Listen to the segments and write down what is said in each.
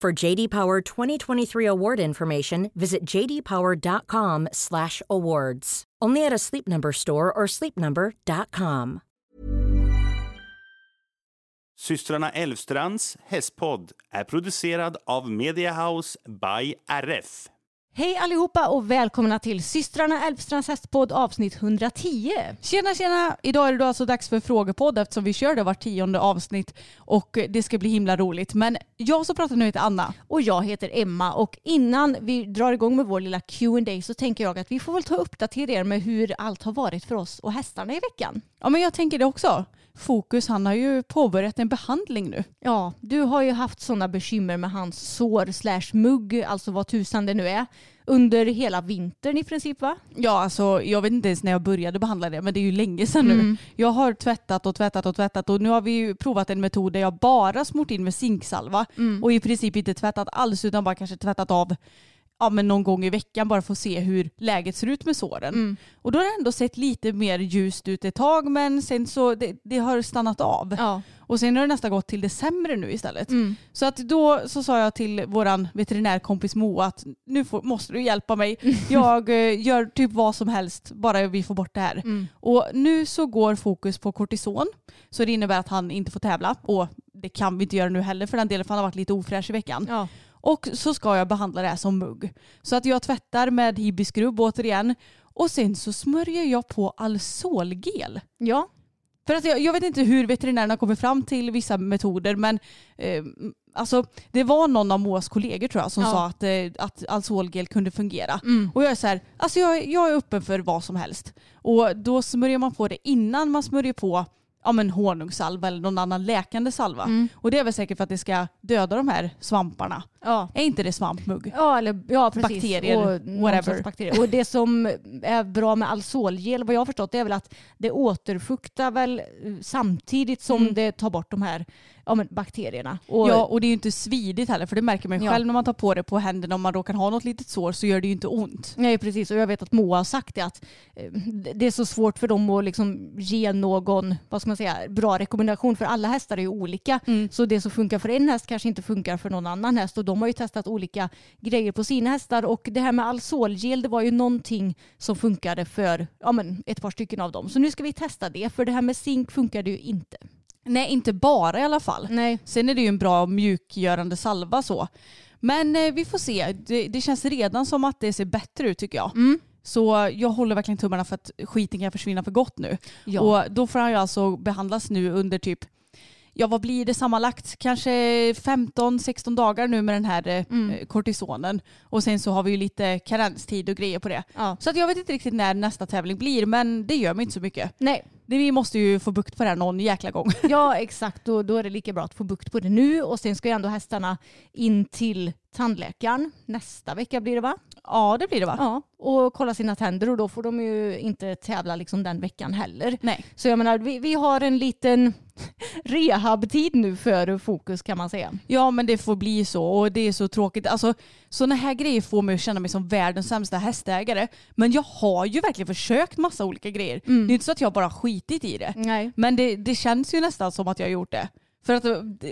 For JD Power 2023 award information, visit jdpower.com/awards. Only at a Sleep Number store or sleepnumber.com. Systrarna Elvstrands hästpodd är producerad av Mediahouse by RF. Hej allihopa och välkomna till systrarna Älvstrands hästpodd avsnitt 110. Tjena tjena! Idag är det då alltså dags för frågepodd eftersom vi kör det var tionde avsnitt och det ska bli himla roligt. Men jag som pratar nu heter Anna. Och jag heter Emma och innan vi drar igång med vår lilla Q&A så tänker jag att vi får väl ta och uppdatera er med hur allt har varit för oss och hästarna i veckan. Ja men jag tänker det också. Fokus han har ju påbörjat en behandling nu. Ja, du har ju haft sådana bekymmer med hans sår slash mugg, alltså vad tusan det nu är, under hela vintern i princip va? Ja alltså jag vet inte ens när jag började behandla det men det är ju länge sedan nu. Mm. Jag har tvättat och tvättat och tvättat och nu har vi ju provat en metod där jag bara smort in med zinksalva Mm. och i princip inte tvättat alls utan bara kanske tvättat av ja, men någon gång i veckan bara för att se hur läget ser ut med såren. Mm. Och då har det ändå sett lite mer ljust ut ett tag men sen så det, det har stannat av. Ja. Och sen har det nästan gått till det sämre nu istället. Mm. Så att då så sa jag till våran veterinärkompis Moa att nu får, måste du hjälpa mig. Jag eh, gör typ vad som helst bara vi får bort det här. Mm. Och nu så går fokus på kortison. Så det innebär att han inte får tävla. Och det kan vi inte göra nu heller för den delen för han har varit lite ofräsch i veckan. Ja. Och så ska jag behandla det här som mugg. Så att jag tvättar med hibiskrubb återigen. Och sen så smörjer jag på Alsolgel. ja. För att jag, jag vet inte hur veterinärerna kommer fram till vissa metoder men eh, alltså, det var någon av Moas kollegor tror jag som Ja. sa att, eh, att Alsolgel kunde fungera. Mm. Och jag är så här, alltså jag, jag är öppen för vad som helst. Och då smörjer man på det innan man smörjer på ja, men honungssalva eller någon annan läkande salva. Mm. Och det är väl säkert för att det ska döda de här svamparna. Ja. Är inte det svampmugg? Ja, eller, ja precis. Bakterier, och whatever. bakterier. Och det som är bra med Alsolgel, vad jag har förstått, det är väl att det återfuktar väl eh, samtidigt som Mm. det tar bort de här ja, men bakterierna. Och, Ja, och det är ju inte svidigt heller för det märker man ju Ja. själv när man tar på det på händerna om man råkar ha något litet sår så gör det ju inte ont. Nej precis och jag vet att Moa har sagt det att eh, det är så svårt för dem att liksom ge någon vad ska man säga, bra rekommendation för alla hästar är ju olika. Mm. Så det som funkar för en häst kanske inte funkar för någon annan häst och de har ju testat olika grejer på sina hästar och det här med Alsolgel det var ju någonting som funkade för ja, men ett par stycken av dem. Så nu ska vi testa det för det här med zink funkade ju inte. Nej, inte bara i alla fall. Nej. Sen är det ju en bra mjukgörande salva så. Men eh, vi får se. Det, det känns redan som att det ser bättre ut tycker jag. Mm. Så jag håller verkligen tummarna för att skiten kan försvinna för gott nu. Ja. Och då får han ju alltså behandlas nu under typ, ja vad blir det sammanlagt? Kanske 15-16 dagar nu med den här eh, Mm. kortisonen. Och sen så har vi ju lite karenstid och grejer på det. Ja. Så att jag vet inte riktigt när nästa tävling blir men det gör mig inte så mycket. Nej, Det- Vi måste ju få bukt på det här någon jäkla gång. Ja exakt, och då är det lika bra att få bukt på det nu och sen ska ju ändå hästarna in till tandläkaren nästa vecka blir det va? Ja det blir det va? Ja, och kolla sina tänder och då får de ju inte tävla liksom den veckan heller. Nej. Så jag menar, vi, vi har en liten rehabtid nu för fokus kan man säga. Ja men det får bli så och det är så tråkigt. Alltså sådana här grejer får mig att känna mig som världens sämsta hästägare. Men jag har ju verkligen försökt massa olika grejer. Det är inte så att jag bara skitit i det. Nej. Men det, det känns ju nästan som att jag har gjort det. För att,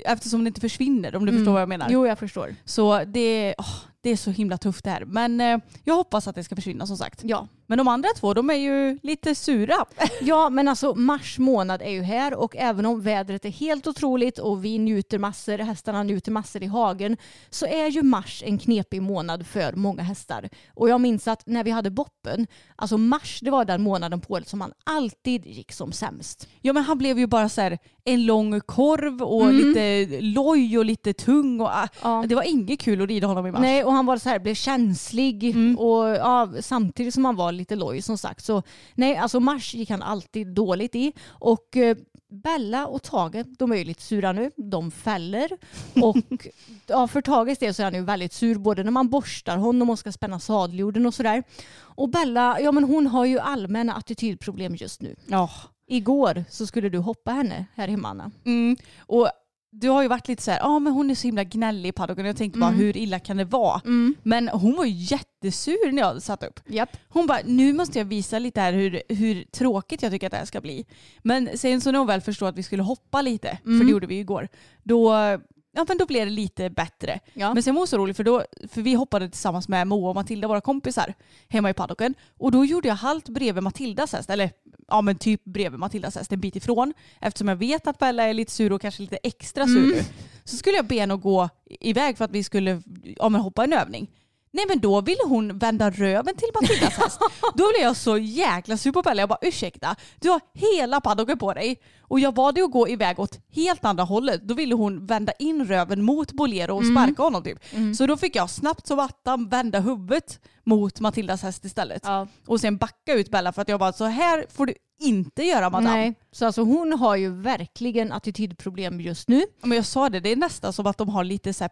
eftersom det inte försvinner om du förstår vad jag menar. Jo, jag förstår. Så det, åh, det är så himla tufft det här. Men eh, jag hoppas att det ska försvinna som sagt. Ja. Men de andra två de är ju lite sura. Ja men alltså mars månad är ju här och även om vädret är helt otroligt och vi njuter massor, hästarna njuter massor i hagen så är ju mars en knepig månad för många hästar. Och jag minns att när vi hade boppen, alltså mars det var den månaden på året som han alltid gick som sämst. Ja men han blev ju bara så här en lång korv och Mm. lite loj och lite tung. Och, ah, Ja. Det var inget kul att rida honom i mars. Nej, och han var så här, blev känslig Mm. och ja, samtidigt som han var lite loj som sagt. Så nej, alltså mars gick han alltid dåligt i. Och eh, Bella och Tage, de är ju lite sura nu. De fäller. Och ja, för Tages del så är han ju väldigt sur både när man borstar honom och ska spänna sadeljorden och sådär. Och Bella, ja men hon har ju allmänna attitydproblem just nu. Ja. Igår så skulle du hoppa henne här hemma Anna. Mm. Och du har ju varit lite så här, ja ah, men hon är så himla gnällig i paddocken. Jag tänkte bara Mm. hur illa kan det vara? Men hon var ju jättesur när jag satt upp. Japp. Hon bara, nu måste jag visa lite här hur, hur tråkigt jag tycker att det här ska bli. Men sen så när hon väl förstod att vi skulle hoppa lite, för det gjorde vi ju igår, då, ja, men då blev det lite bättre. Ja. Men sen var hon så rolig för, då, för vi hoppade tillsammans med Moa och Matilda, våra kompisar, hemma i paddocken. Och då gjorde jag halt bredvid Matildas häst, eller ja men typ bredvid Matildas häst, en bit ifrån. Eftersom jag vet att Bella är lite sur och kanske lite extra sur nu. Så skulle jag be henne att gå iväg för att vi skulle ja, men hoppa en övning. Nej men då ville hon vända röven till Matildas häst. Då blev jag så jäkla sur på Bella. Jag bara ursäkta, du har hela paddocken på dig. Och jag bad dig att gå iväg åt helt andra hållet. Då ville hon vända in röven mot Bolero och sparka honom typ. Så då fick jag snabbt som attan vända huvudet mot Matildas häst istället. Ja. Och sen backa ut Bella för att jag bara så här får du inte göra madame. Nej, så alltså hon har ju verkligen attitydproblem just nu. Men jag sa det, det är nästan som att de har lite så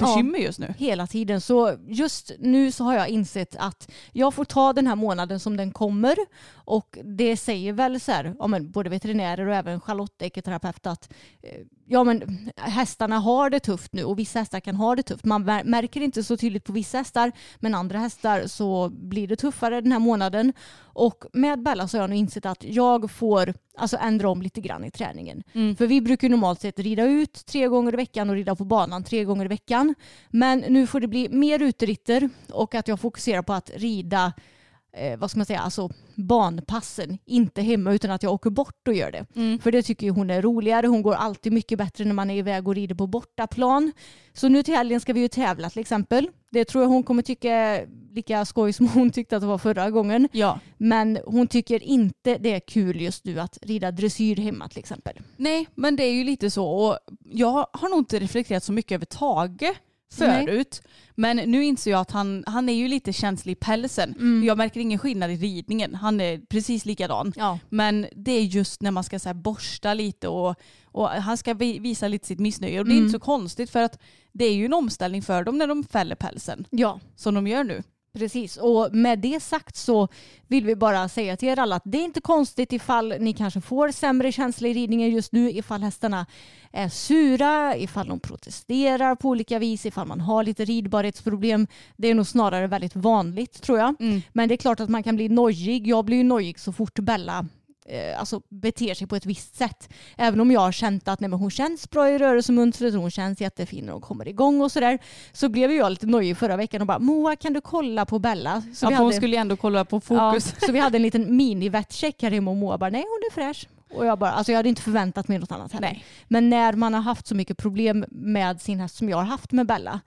här PMS-bekymmer just nu. Hela tiden. Så just nu så har jag insett att jag får ta den här månaden som den kommer. Och det säger väl så här, ja, men både veterinärer och även Charlotte, ekoterapeut, att eh, ja, men hästarna har det tufft nu och vissa hästar kan ha det tufft. Man mär- märker inte så tydligt på vissa hästar men andra hästar så blir det tuffare den här månaden. Och med Bella så har jag nu insett att jag får alltså ändra om lite grann i träningen. För vi brukar normalt sett rida ut tre gånger i veckan och rida på banan tre gånger i veckan. Men nu får det bli mer uteritter och att jag fokuserar på att rida eh, vad ska man säga, alltså banpassen, inte hemma utan att jag åker bort och gör det. För det tycker hon är roligare. Hon går alltid mycket bättre när man är iväg och rider på bortaplan. Så nu till helgen ska vi ju tävla till exempel. Det tror jag hon kommer tycka är lika skoj som hon tyckte att det var förra gången. Ja. Men hon tycker inte det är kul just nu att rida dressyr hemma till exempel. Nej, men det är ju lite så. Och jag har nog inte reflekterat så mycket över Tage förut. Men nu inser jag att han, han är ju lite känslig i pälsen. Jag märker ingen skillnad i ridningen. Han är precis likadan. Ja. Men det är just när man ska så borsta lite och, och han ska vi- visa lite sitt missnöje. Och det är inte så konstigt för att det är ju en omställning för dem när de fäller pälsen. Ja, Som de gör nu. Precis, och med det sagt så vill vi bara säga till er alla att det är inte konstigt ifall ni kanske får sämre känsla i ridningen just nu, ifall hästarna är sura, ifall de protesterar på olika vis, ifall man har lite ridbarhetsproblem. Det är nog snarare väldigt vanligt tror jag. Men det är klart att man kan bli nojig. Jag blir ju nojig så fort Bella eh, alltså beter sig på ett visst sätt. Även om jag har känt att nej, men hon känns bra i rörelsemönstret hon känns jättefin när hon kommer igång och sådär. Så blev jag lite nojig förra veckan och bara Moa kan du kolla på Bella? Så Ja, för hon hade- skulle ju ändå kolla på fokus. Ja, så vi hade en liten mini-vettcheck här hemma och Moa bara nej hon är fräsch. Och jag bara, alltså jag hade inte förväntat mig något annat heller. Nej. Men när man har haft så mycket problem med sin häst som jag har haft med Bella,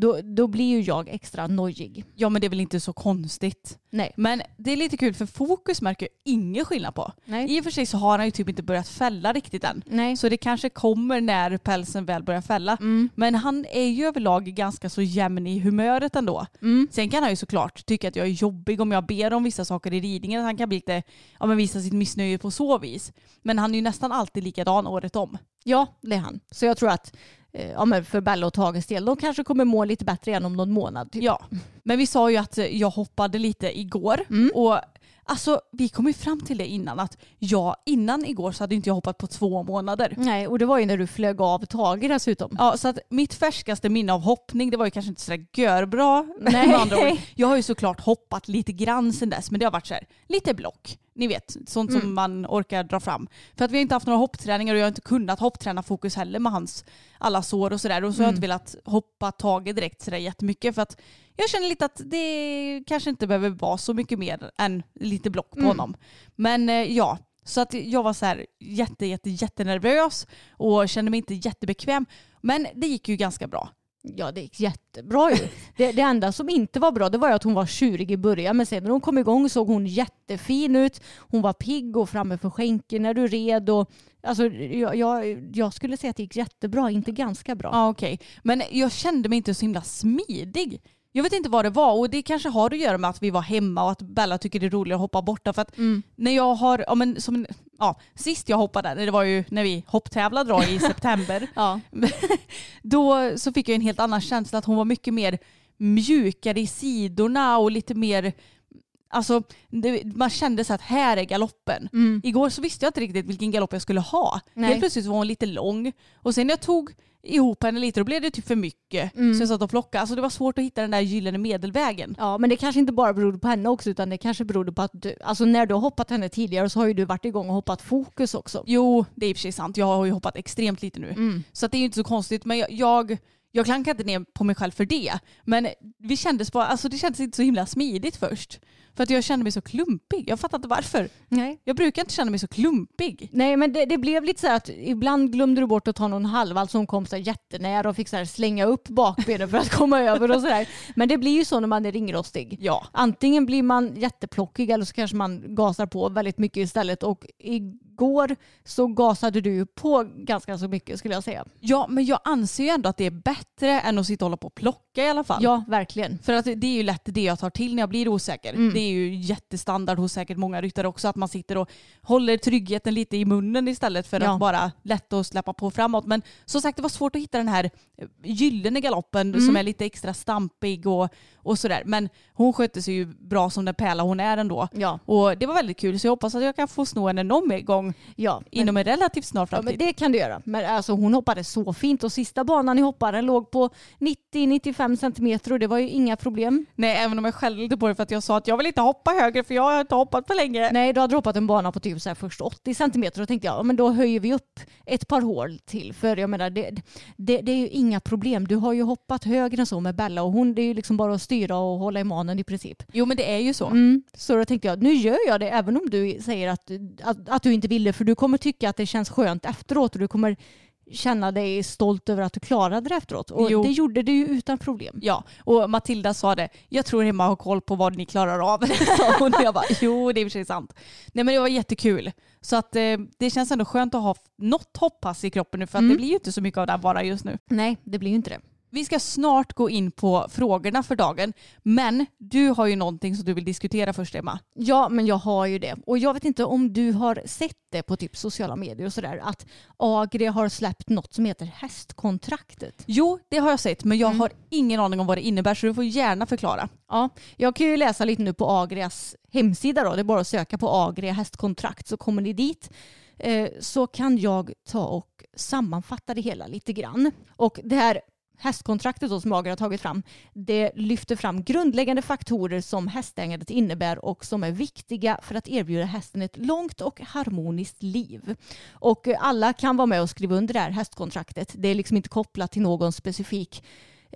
då, då blir ju jag extra nojig. Ja men det är väl inte så konstigt. Nej. Men det är lite kul för fokus märker jag ingen skillnad på. Nej. I och för sig så har han ju typ inte börjat fälla riktigt än. Nej. Så det kanske kommer när pälsen väl börjar fälla. Mm. Men han är ju överlag ganska så jämn i humöret ändå. Mm. Sen kan han ju såklart tycka att jag är jobbig om jag ber om vissa saker i ridningen. Att han kan bli lite, ja men visa sitt missnöje på så vis. Men han är ju nästan alltid likadan året om. Ja, det är han. Så jag tror att ja, men för Bella och Tages del, de kanske kommer må lite bättre igen om någon månad. Typ. Ja. Men vi sa ju att eh, jag hoppade lite igår. Mm. Och alltså vi kom ju fram till det innan att jag innan igår så hade inte jag hoppat på två månader. Nej, och det var ju när du flög av Tage dessutom. Ja, så att mitt färskaste minne av hoppning det var ju kanske inte sådär görbra. Nej. med andra ord. Jag har ju såklart hoppat lite grann sen dess men det har varit så här, lite block, ni vet, sånt Mm. som man orkar dra fram. För att vi har inte haft några hoppträningar och jag har inte kunnat hoppträna fokus heller med hans alla sår och sådär. Och så har jag Mm. inte velat hoppa taget direkt sådär jättemycket för att jag känner lite att det kanske inte behöver vara så mycket mer än lite block på Mm. honom. Men eh, ja, så att jag var så här jätte, jätte, jättenervös och kände mig inte jättebekväm. Men det gick ju ganska bra. Ja det gick jättebra ju. Det, det enda som inte var bra det var att hon var tjurig i början men sen när hon kom igång såg hon jättefin ut. Hon var pigg och framme för skänken när du red. Och, alltså, jag, jag, jag skulle säga att det gick jättebra, inte ganska bra. Ja okej. Men jag kände mig inte så himla smidig. Jag vet inte vad det var och det kanske har att göra med att vi var hemma och att Bella tycker det är roligare att hoppa borta. För att Mm. när jag har, ja men som, ja sist jag hoppade, det var ju när vi hopptävlade då i september. Ja. Då så fick jag en helt annan känsla att hon var mycket mer mjukare i sidorna och lite mer Alltså det, man kände så att här är galoppen. Mm. Igår så visste jag inte riktigt vilken galopp jag skulle ha. Nej. Helt plötsligt var hon lite lång och sen när jag tog ihop henne lite då blev det typ för mycket. Mm. Så jag satt och plockade. Alltså det var svårt att hitta den där gyllene medelvägen. Ja, men det kanske inte bara berodde på henne också utan det kanske berodde på att du, alltså när du har hoppat henne tidigare så har ju du varit igång och hoppat fokus också. Jo, det är i och för sig sant. Jag har ju hoppat extremt lite nu. Mm. Så det är ju inte så konstigt. Men jag, jag, jag klankar inte ner på mig själv för det. Men vi kändes bara, alltså det kändes inte så himla smidigt först. För att jag kände mig så klumpig. Jag fattar inte varför. Nej. Jag brukar inte känna mig så klumpig. Nej men det, det blev lite så här att ibland glömde du bort att ta någon halv, alltså hon kom så här jättenära och fick så här slänga upp bakbenen för att komma över och sådär. Men det blir ju så när man är ringrostig. Ja. Antingen blir man jätteplockig eller så kanske man gasar på väldigt mycket istället och igår så gasade du på ganska så mycket skulle jag säga. Ja, men jag anser ju ändå att det är bättre än att sitta och hålla på och plocka i alla fall. Ja, verkligen. För att det är ju lätt det jag tar till när jag blir osäker. Mm. Det är ju jättestandard hos säkert många ryttare också att man sitter och håller tryggheten lite i munnen istället för Ja. att bara lätt att släppa på framåt. Men som sagt det var svårt att hitta den här gyllene galoppen Mm. som är lite extra stampig och, och sådär. Men hon skötte sig ju bra som den pärla hon är ändå. Ja, Och det var väldigt kul så jag hoppas att jag kan få sno henne någon mer gång ja. Men, inom en relativt snar ja, framtid. men det kan du göra. Men alltså hon hoppade så fint och sista banan i hopparen låg på 90-95 centimeter och det var ju inga problem. Nej, även om jag skällde på det för att jag sa att jag vill inte hoppa högre för jag har inte hoppat för länge. Nej, du hade hoppat en bana på typ så här först 80 centimeter och tänkte jag, ja, men då höjer vi upp ett par hål till. För jag menar, det, det, det är ju inga problem. Du har ju hoppat högre än så med Bella och hon, det är ju liksom bara att styra och hålla i manen i princip. Jo men det är ju så. Mm. Så då tänkte jag, nu gör jag det även om du säger att, att, att du inte ville för du kommer tycka att det känns skönt efteråt och du kommer känna dig stolt över att du klarade det efteråt. Och Jo. det gjorde du ju utan problem. Ja, och Matilda sa det. Jag tror Emma har koll på vad ni klarar av. sa hon. Och jag bara, jo det är i och för sig sant. Nej men det var jättekul. Så att eh, det känns ändå skönt att ha något hoppass i kroppen nu för att Mm. det blir ju inte så mycket av det här bara just nu. Nej, det blir ju inte det. Vi ska snart gå in på frågorna för dagen. Men du har ju någonting som du vill diskutera först Emma. Ja, men jag har ju det. Och jag vet inte om du har sett det på typ sociala medier och sådär. Att Agria har släppt något som heter hästkontraktet. Jo, det har jag sett men jag Mm. har ingen aning om vad det innebär så du får gärna förklara. Ja, jag kan ju läsa lite nu på Agrias hemsida då. Det är bara att söka på Agria hästkontrakt så kommer ni dit. Eh, så kan jag ta och sammanfatta det hela lite grann. Och det här hästkontraktet då som Ager har tagit fram det lyfter fram grundläggande faktorer som hästägandet innebär och som är viktiga för att erbjuda hästen ett långt och harmoniskt liv. Och alla kan vara med och skriva under det här hästkontraktet. Det är liksom inte kopplat till någon specifik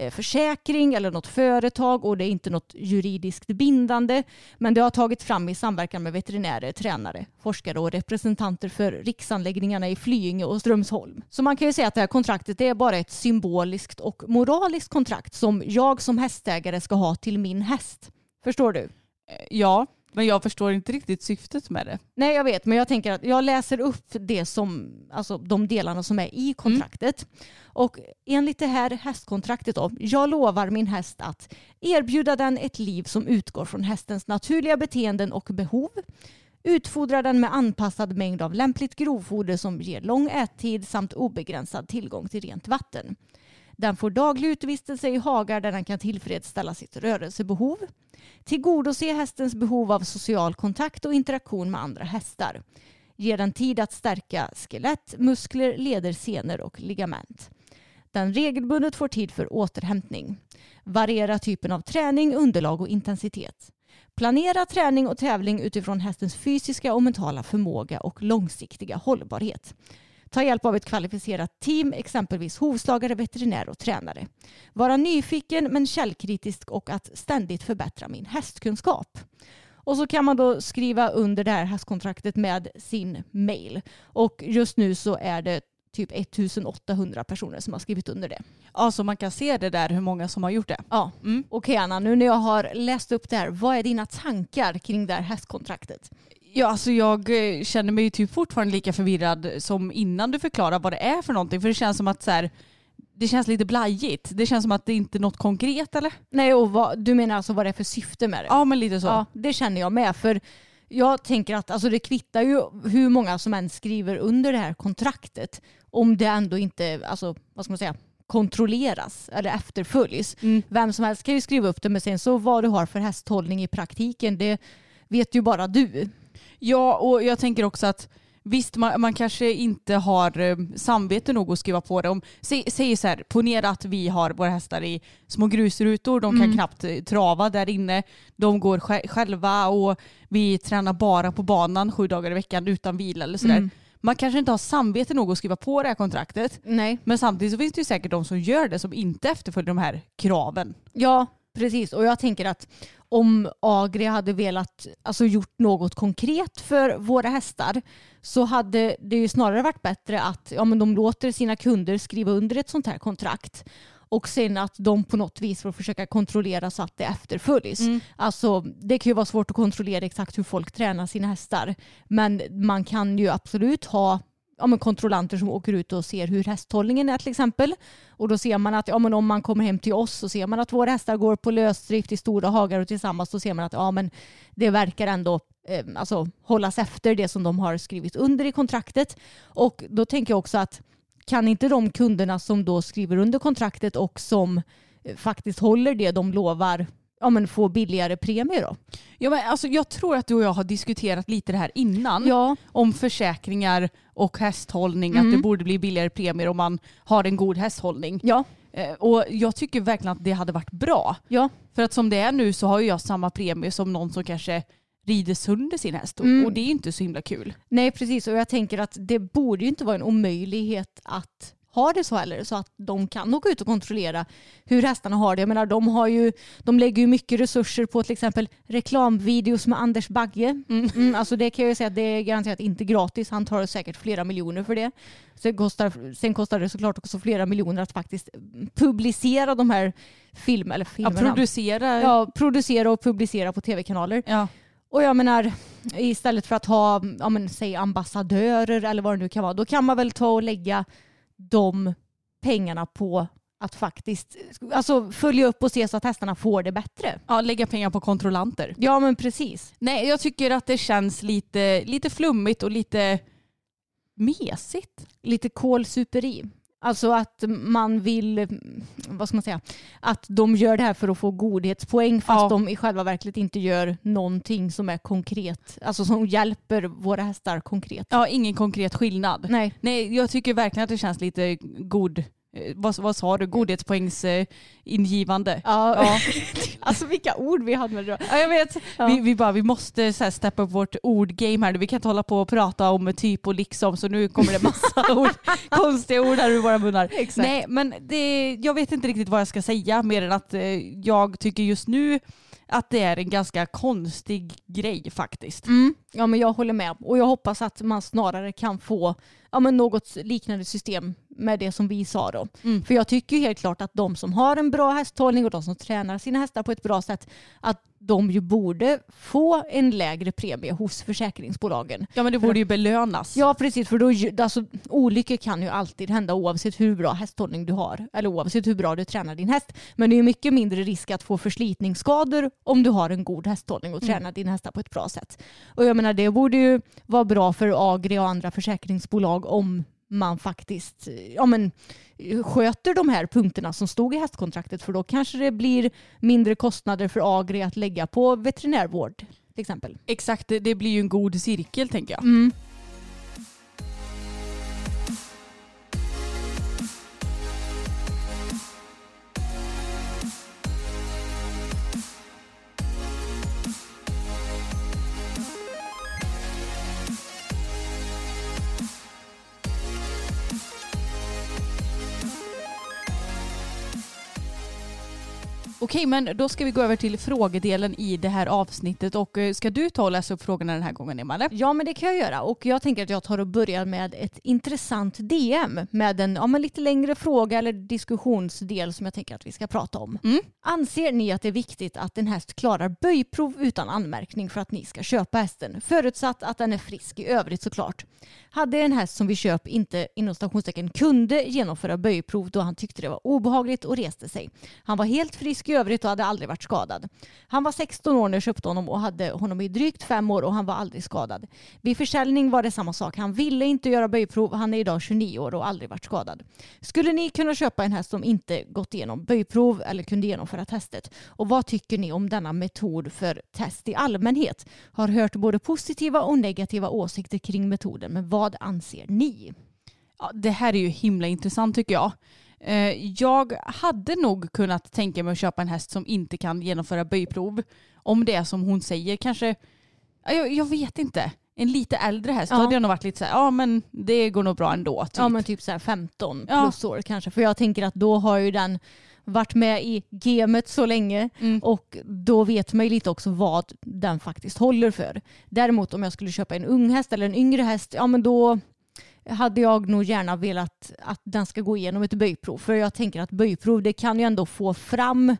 Eh, försäkring eller något företag och det är inte något juridiskt bindande. Men det har tagits fram i samverkan med veterinärer, tränare, forskare och representanter för riksanläggningarna i Flyinge och Strömsholm. Så man kan ju säga att det här kontraktet är bara ett symboliskt och moraliskt kontrakt som jag som hästägare ska ha till min häst. Förstår du? Eh, ja, men jag förstår inte riktigt syftet med det. Nej, jag vet, men jag tänker att jag läser upp det som, alltså de delarna som är i kontraktet. Och enligt det här hästkontraktet då, jag lovar min häst att erbjuda den ett liv som utgår från hästens naturliga beteenden och behov. Utfodra den med anpassad mängd av lämpligt grovfoder som ger lång ättid samt obegränsad tillgång till rent vatten. Den får daglig utevistelse i hagar där den kan tillfredsställa sitt rörelsebehov. Tillgodose hästens behov av social kontakt och interaktion med andra hästar. Ge den tid att stärka skelett, muskler, leder, senor och ligament. Den regelbundet får tid för återhämtning. Variera typen av träning, underlag och intensitet. Planera träning och tävling utifrån hästens fysiska och mentala förmåga och långsiktiga hållbarhet. Ta hjälp av ett kvalificerat team, exempelvis hovslagare, veterinär och tränare. Vara nyfiken men källkritisk och att ständigt förbättra min hästkunskap. Och så kan man då skriva under det här hästkontraktet med sin mail. Och just nu så är det typ 1800 personer som har skrivit under det. Ja, så man kan se det där hur många som har gjort det. Ja, Mm. okej Anna, nu när jag har läst upp det här, vad är dina tankar kring det här hästkontraktet? Ja, alltså jag eh, känner mig ju typ fortfarande lika förvirrad som innan du förklarar vad det är för någonting. För det känns som att så här, det känns lite blajigt. Det känns som att det inte är något konkret eller? Nej, och vad, du menar alltså vad det är för syfte med det? Ja, men lite så. Ja, det känner jag med. För jag tänker att alltså, det kvittar ju hur många som än skriver under det här kontraktet om det ändå inte, alltså, vad ska man säga, kontrolleras eller efterföljs. Mm. Vem som helst kan ju skriva upp det men sen så vad du har för hästhållning i praktiken det vet ju bara du. Ja, och jag tänker också att visst, man, man kanske inte har eh, samvete nog att skriva på det. Om, säg, säg så här, ponera att vi har våra hästar i små grusrutor, de kan Mm. knappt eh, trava där inne, de går sj- själva och vi tränar bara på banan sju dagar i veckan utan vila eller sådär. Mm. Man kanske inte har samvete nog att skriva på det här kontraktet. Nej. Men samtidigt så finns det ju säkert de som gör det som inte efterföljer de här kraven. Ja, precis. Och jag tänker att om Agri hade velat alltså gjort något konkret för våra hästar så hade det ju snarare varit bättre att ja, men de låter sina kunder skriva under ett sånt här kontrakt och sen att de på något vis får försöka kontrollera så att det efterföljs. Alltså, det kan ju vara svårt att kontrollera exakt hur folk tränar sina hästar men man kan ju absolut ha ja, men kontrollanter som åker ut och ser hur hästhållningen är till exempel. Och då ser man att ja, men om man kommer hem till oss så ser man att våra hästar går på lösdrift i stora hagar och tillsammans så ser man att ja, men det verkar ändå eh, alltså, hållas efter det som de har skrivit under i kontraktet. Och då tänker jag också att kan inte de kunderna som då skriver under kontraktet och som eh, faktiskt håller det de lovar ja, men få billigare premier då? Ja, men alltså, jag tror att du och jag har diskuterat lite det här innan. Ja, om försäkringar och hästhållning, Mm. att det borde bli billigare premier om man har en god hästhållning. ja, Eh, Och jag tycker verkligen att det hade varit bra. ja. För att som det är nu så har jag samma premie som någon som kanske rider sönder sin häst och, Mm. och det är inte så himla kul. Nej precis och jag tänker att det borde ju inte vara en omöjlighet att ha det så heller så att de kan åka ut och kontrollera hur hästarna har det. Jag menar de, har ju, de lägger ju mycket resurser på till exempel reklamvideos med Anders Bagge. Mm, alltså det kan jag ju säga att det är garanterat inte gratis. Han tar säkert flera miljoner för det. Sen kostar, sen kostar det såklart också flera miljoner att faktiskt publicera de här film, eller filmerna. producera. ja, producera och publicera på tv-kanaler. Ja. Och jag menar, istället för att ha, ja, men, säg ambassadörer eller vad det nu kan vara, då kan man väl ta och lägga de pengarna på att faktiskt alltså, följa upp och se så att hästarna får det bättre. ja, lägga pengar på kontrollanter. Ja men precis. Nej, jag tycker att det känns lite, lite flummigt och lite mesigt. Lite kolsuperi. Alltså att man vill, vad ska man säga, att de gör det här för att få godhetspoäng fast Ja. de i själva verket inte gör någonting som är konkret, alltså som hjälper våra hästar konkret. Ja, ingen konkret skillnad. Nej. Nej, jag tycker verkligen att det känns lite god, vad, vad sa du, godhetspoängs eh, ingivande. Ja, Ja. alltså vilka ord vi hade med det. Ja, jag vet. Ja. Vi, vi, bara, vi måste så här, steppa upp vårt ordgame här. Vi kan inte hålla på och prata om typ och liksom så nu kommer det massa ord, konstiga ord här ur våra munnar. Exakt. Nej men det, jag vet inte riktigt vad jag ska säga mer än att eh, jag tycker just nu att det är en ganska konstig grej faktiskt. Mm. Ja men jag håller med och jag hoppas att man snarare kan få ja, men något liknande system med det som vi sa då. Mm. För jag tycker ju helt klart att de som har en bra hästhållning och de som tränar sina hästar på ett bra sätt att de ju borde få en lägre premie hos försäkringsbolagen. Ja men det borde ju belönas. Ja precis för då, alltså, olyckor kan ju alltid hända oavsett hur bra hästhållning du har eller oavsett hur bra du tränar din häst. Men det är mycket mindre risk att få förslitningsskador om du har en god hästhållning och tränar dina hästar på ett bra sätt. Och jag menar det borde ju vara bra för Agri och andra försäkringsbolag om man faktiskt ja, men, sköter de här punkterna som stod i hästkontraktet för då kanske det blir mindre kostnader för Agri att lägga på veterinärvård till exempel. Exakt, det, blir ju en god cirkel tänker jag. Mm. Okej, men då ska vi gå över till frågedelen i det här avsnittet och eh, ska du ta och läsa upp frågorna den här gången, Emma? Ja men det kan jag göra och jag tänker att jag tar och börjar med ett intressant DM med en ja, men lite längre fråga eller diskussionsdel som jag tänker att vi ska prata om. Mm. Anser ni att det är viktigt att en häst klarar böjprov utan anmärkning för att ni ska köpa hästen? Förutsatt att den är frisk i övrigt såklart. Hade en häst som vid köp inte inom stationstecken kunde genomföra böjprov då han tyckte det var obehagligt och reste sig. Han var helt frisk i övrigt och hade aldrig varit skadad. Han var 16 år när jag köpte honom och hade honom i drygt fem år och han var aldrig skadad. Vid försäljning var det samma sak. Han ville inte göra böjprov. Han är idag 29 år och aldrig varit skadad. Skulle ni kunna köpa en häst som inte gått igenom böjprov eller kunde genomföra testet? Och vad tycker ni om denna metod för test i allmänhet? Har hört både positiva och negativa åsikter kring metoden, men vad anser ni? Ja, det här är ju himla intressant tycker jag. Eh, Jag hade nog kunnat tänka mig att köpa en häst som inte kan genomföra böjprov. Om det är som hon säger, kanske, ja, jag, jag vet inte. En lite äldre häst, Ja. då hade jag nog varit lite så här, ja men det går nog bra ändå. Typ. Ja men typ så här 15 Ja. plus år kanske. För jag tänker att då har ju den varit med i gamet så länge Mm. och då vet man ju lite också vad den faktiskt håller för. Däremot om jag skulle köpa en ung häst eller en yngre häst, ja men då hade jag nog gärna velat att den ska gå igenom ett böjprov. För jag tänker att böjprov det kan ju ändå få fram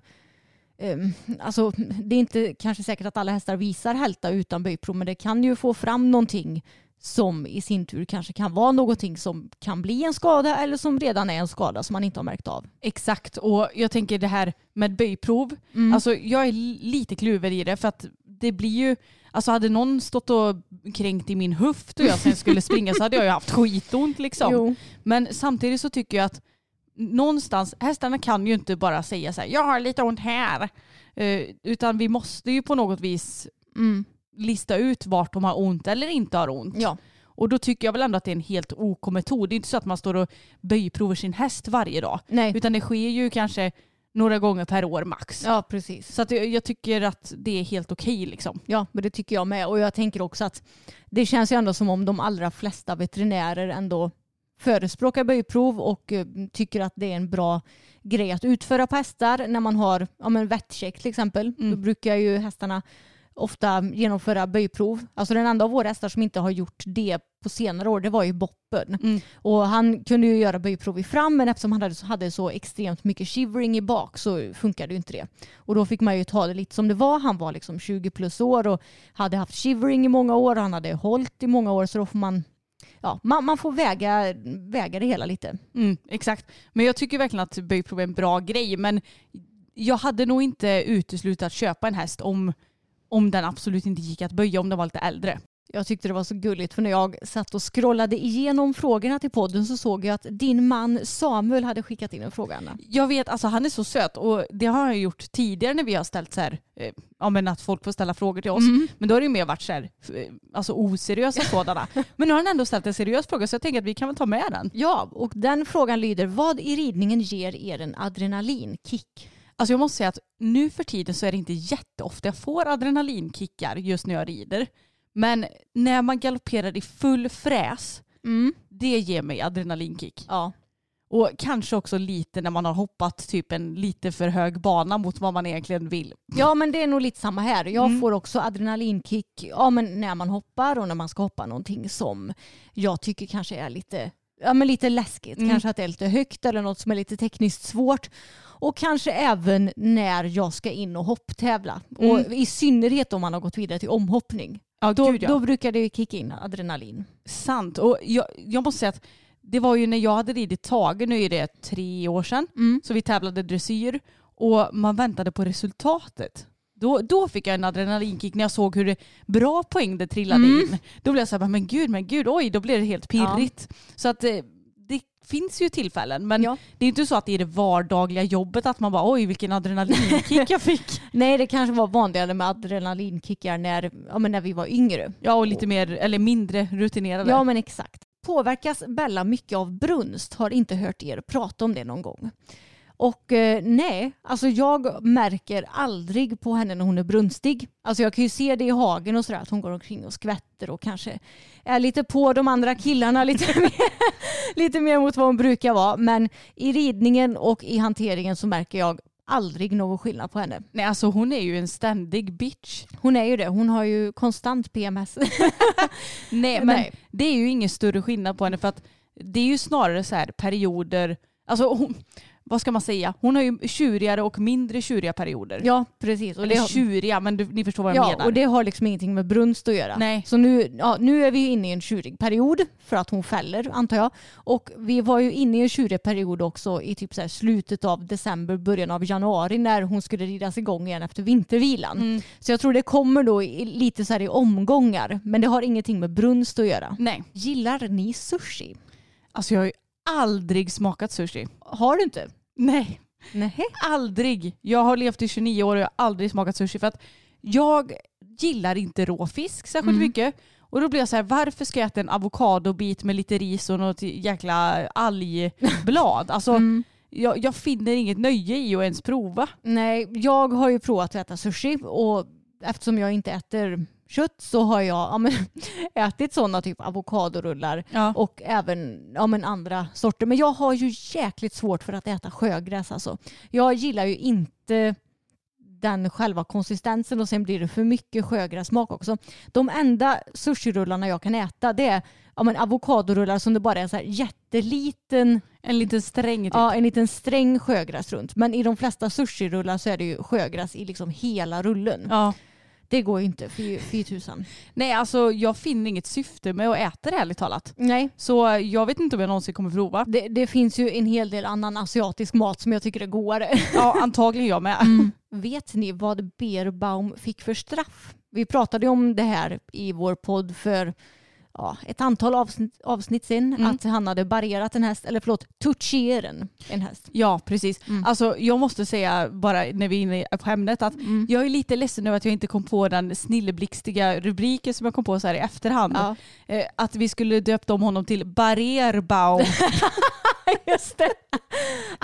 ehm, Alltså, det är inte kanske säkert att alla hästar visar hälta utan böjprov men det kan ju få fram någonting som i sin tur kanske kan vara någonting som kan bli en skada eller som redan är en skada som man inte har märkt av. Exakt, och jag tänker det här med böjprov. Mm. Alltså jag är li- lite kluven i det för att det blir ju, alltså hade någon stått och kränkt i min höft och jag sen skulle springa så hade jag ju haft skitont liksom. Jo. Men samtidigt så tycker jag att någonstans, hästarna kan ju inte bara säga så här, jag har lite ont här. Eh, utan vi måste ju på något vis Mm. lista ut vart de har ont eller inte har ont. Ja. Och då tycker jag väl ändå att det är en helt OK metod. Det är inte så att man står och böjprovar sin häst varje dag. Nej. Utan det sker ju kanske några gånger per år max. Ja, precis. Så att jag, jag tycker att det är helt okej liksom. Ja, men det tycker jag med. Och jag tänker också att det känns ju ändå som om de allra flesta veterinärer ändå förespråkar böjprov och eh, tycker att det är en bra grej att utföra på hästar när man har ja, men vettcheck till exempel. Mm. Då brukar ju hästarna ofta genomföra böjprov. Alltså den enda av våra hästar som inte har gjort det på senare år det var ju Boppen. Mm. Och han kunde ju göra böjprov i fram men eftersom han hade, hade så extremt mycket shivering i bak så funkade ju inte det. Och då fick man ju ta det lite som det var. Han var liksom 20 plus år och hade haft shivering i många år och han hade hållit i många år så då får man Ja, man, man får väga, väga det hela lite. Mm, exakt. Men jag tycker verkligen att böjprov är en bra grej. Men jag hade nog inte uteslutit att köpa en häst om, om den absolut inte gick att böja om den var lite äldre. Jag tyckte det var så gulligt för när jag satt och scrollade igenom frågorna till podden så såg jag att din man Samuel hade skickat in en fråga Anna. Jag vet, alltså han är så söt och det har jag gjort tidigare när vi har ställt så här, eh, ja men att folk får ställa frågor till oss. Men då har det ju mer varit så här, eh, alltså oseriösa sådana. men nu har han ändå ställt en seriös fråga så jag tänker att vi kan väl ta med den. Ja, och den frågan lyder vad i ridningen ger er en adrenalinkick? Alltså jag måste säga att nu för tiden så är det inte jätteofta jag får adrenalinkickar just när jag rider. Men när man galopperar i full fräs, Mm. det ger mig adrenalinkick. Ja. Och kanske också lite när man har hoppat typ en lite för hög bana mot vad man egentligen vill. ja, men det är nog lite samma här. Jag Mm. får också adrenalinkick ja, men när man hoppar och när man ska hoppa någonting som jag tycker kanske är lite Ja, men lite läskigt, Mm. kanske att det är lite högt eller något som är lite tekniskt svårt. Och kanske även när jag ska in och hopptävla. Mm. Och I synnerhet om man har gått vidare till omhoppning. Ja, Då, gud ja. då brukar det kicka in adrenalin. Sant. Och jag, jag måste säga att det var ju när jag hade ridit Tage, nu är det tre år sedan, Mm. så vi tävlade dressyr och man väntade på resultatet. Då, då fick jag en adrenalinkick när jag såg hur det bra poäng det trillade Mm. in. Då blev jag så här, men gud, men gud, oj, då blev det helt pirrigt. Så att eh, det finns ju tillfällen, men Ja. det är inte så att det är det vardagliga jobbet att man bara, oj, vilken adrenalinkick jag fick. Nej, det kanske var vanligare med adrenalinkickar när, ja, men när vi var yngre. Ja, och lite mer, eller mindre rutinerade. Ja, men exakt. Påverkas Bella mycket av brunst? Har inte hört er prata om det någon gång. Och eh, nej, alltså jag märker aldrig på henne när hon är brunstig. Alltså jag kan ju se det i hagen och sådär att hon går omkring och skvätter och kanske är lite på de andra killarna lite mer, lite mer mot vad hon brukar vara. Men i ridningen och i hanteringen så märker jag aldrig någon skillnad på henne. Nej alltså hon är ju en ständig bitch. Hon är ju det, hon har ju konstant PMS. Nej men Nej. det är ju ingen större skillnad på henne för att det är ju snarare så här perioder, alltså hon, vad ska man säga, hon har ju tjurigare och mindre tjuriga perioder. ja precis. Och Eller det har, tjuriga men du, ni förstår vad jag ja, menar. och det har liksom ingenting med brunst att göra. Nej. Så nu, ja, nu är vi inne i en tjurig period för att hon fäller antar jag. Och vi var ju inne i en tjurig period också i typ så slutet av december, början av januari när hon skulle ridas igång igen efter vintervilan. Mm. Så jag tror det kommer då i, lite så här i omgångar. Men det har ingenting med brunst att göra. Nej. Gillar ni sushi? Alltså jag har ju aldrig smakat sushi. Har du inte? Nej. Nej. Aldrig. Jag har levt i 29 år och jag har aldrig smakat sushi för att jag gillar inte rå fisk särskilt Mm. mycket. Och då blir jag så här, varför ska jag äta en avokadobit med lite ris och något jäkla algblad? Alltså, Mm. jag, jag finner inget nöje i att ens prova. Nej, jag har ju provat att äta sushi och eftersom jag inte äter kött så har jag ja, men, ätit sådana typ avokadorullar Ja. och även ja, men andra sorter. Men jag har ju jäkligt svårt för att äta sjögräs alltså. Jag gillar ju inte den själva konsistensen och sen blir det för mycket sjögrässmak också. De enda sushirullarna jag kan äta det är ja, men avokadorullar som det bara är så här jätteliten En liten sträng typ. Ja, en liten sträng sjögräs runt. Men i de flesta sushirullar så är det ju sjögräs i liksom hela rullen. Ja. Det går ju inte, fy, fy tusan. Nej alltså jag finner inget syfte med att äta det ärligt talat. Nej. Så jag vet inte om jag någonsin kommer prova. Det, det finns ju en hel del annan asiatisk mat som jag tycker är godare. Ja antagligen jag med. Vet ni vad Beerbaum fick för straff? Vi pratade om det här i vår podd för ja, ett antal avsnitt, avsnitt sen. Mm. Att han hade barrerat en häst, eller förlåt, toucheren en häst. Ja precis. Mm. Alltså jag måste säga bara när vi är inne på ämnet att Mm. jag är lite ledsen över att jag inte kom på den snilleblixtiga rubriken som jag kom på så här i efterhand. Ja, Eh, att vi skulle döpt om honom till Barrerbaum. just det.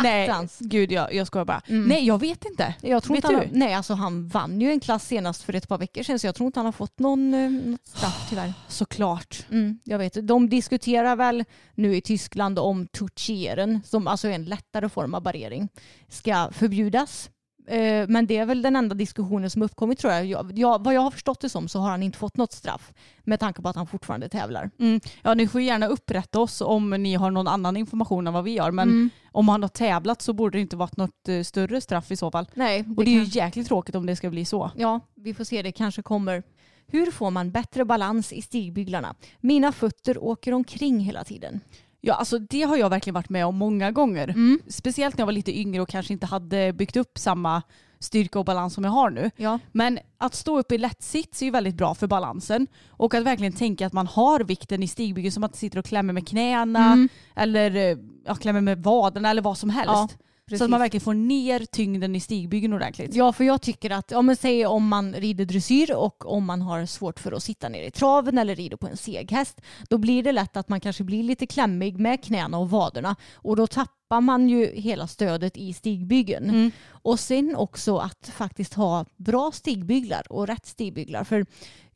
Nej, Attans. gud jag, jag skojar bara. Mm. Nej jag vet inte. Jag tror Vet inte han, nej, alltså han vann ju en klass senast för ett par veckor sedan så jag tror inte han har fått någon, eh, något straff tyvärr. Såklart. Mm, jag vet. De diskuterar väl nu i Tyskland om toucheren som alltså är en lättare form av barrering ska förbjudas. Eh, Men det är väl den enda diskussionen som uppkommit tror jag. jag. jag. Vad jag har förstått det som så har han inte fått något straff med tanke på att han fortfarande tävlar. Mm. Ja ni får gärna upprätta oss om ni har någon annan information än vad vi har. Men Mm. om han har tävlat så borde det inte varit något eh, större straff i så fall. Nej, det Och det är ju kan- jäkligt tråkigt om det ska bli så. Ja, vi får se. Det kanske kommer. Hur får man bättre balans i stigbyglarna? Mina fötter åker omkring hela tiden. Ja alltså det har jag verkligen varit med om många gånger. Mm. Speciellt när jag var lite yngre och kanske inte hade byggt upp samma styrka och balans som jag har nu. Ja. Men att stå upp i lätt sits är ju väldigt bra för balansen. Och att verkligen tänka att man har vikten i stigbyggen som att man sitter och klämmer med knäna Mm. eller eh, ja, klämmer med vaderna eller vad som helst. Ja, så att man verkligen får ner tyngden i stigbyggen ordentligt. Ja, för jag tycker att, ja men säg om man rider dressyr och om man har svårt för att sitta ner i traven eller rider på en seghäst, då blir det lätt att man kanske blir lite klämmig med knäna och vaderna och då tappar man ju hela stödet i stigbyggen. Mm. Och sen också att faktiskt ha bra stigbyglar och rätt stigbyglar. För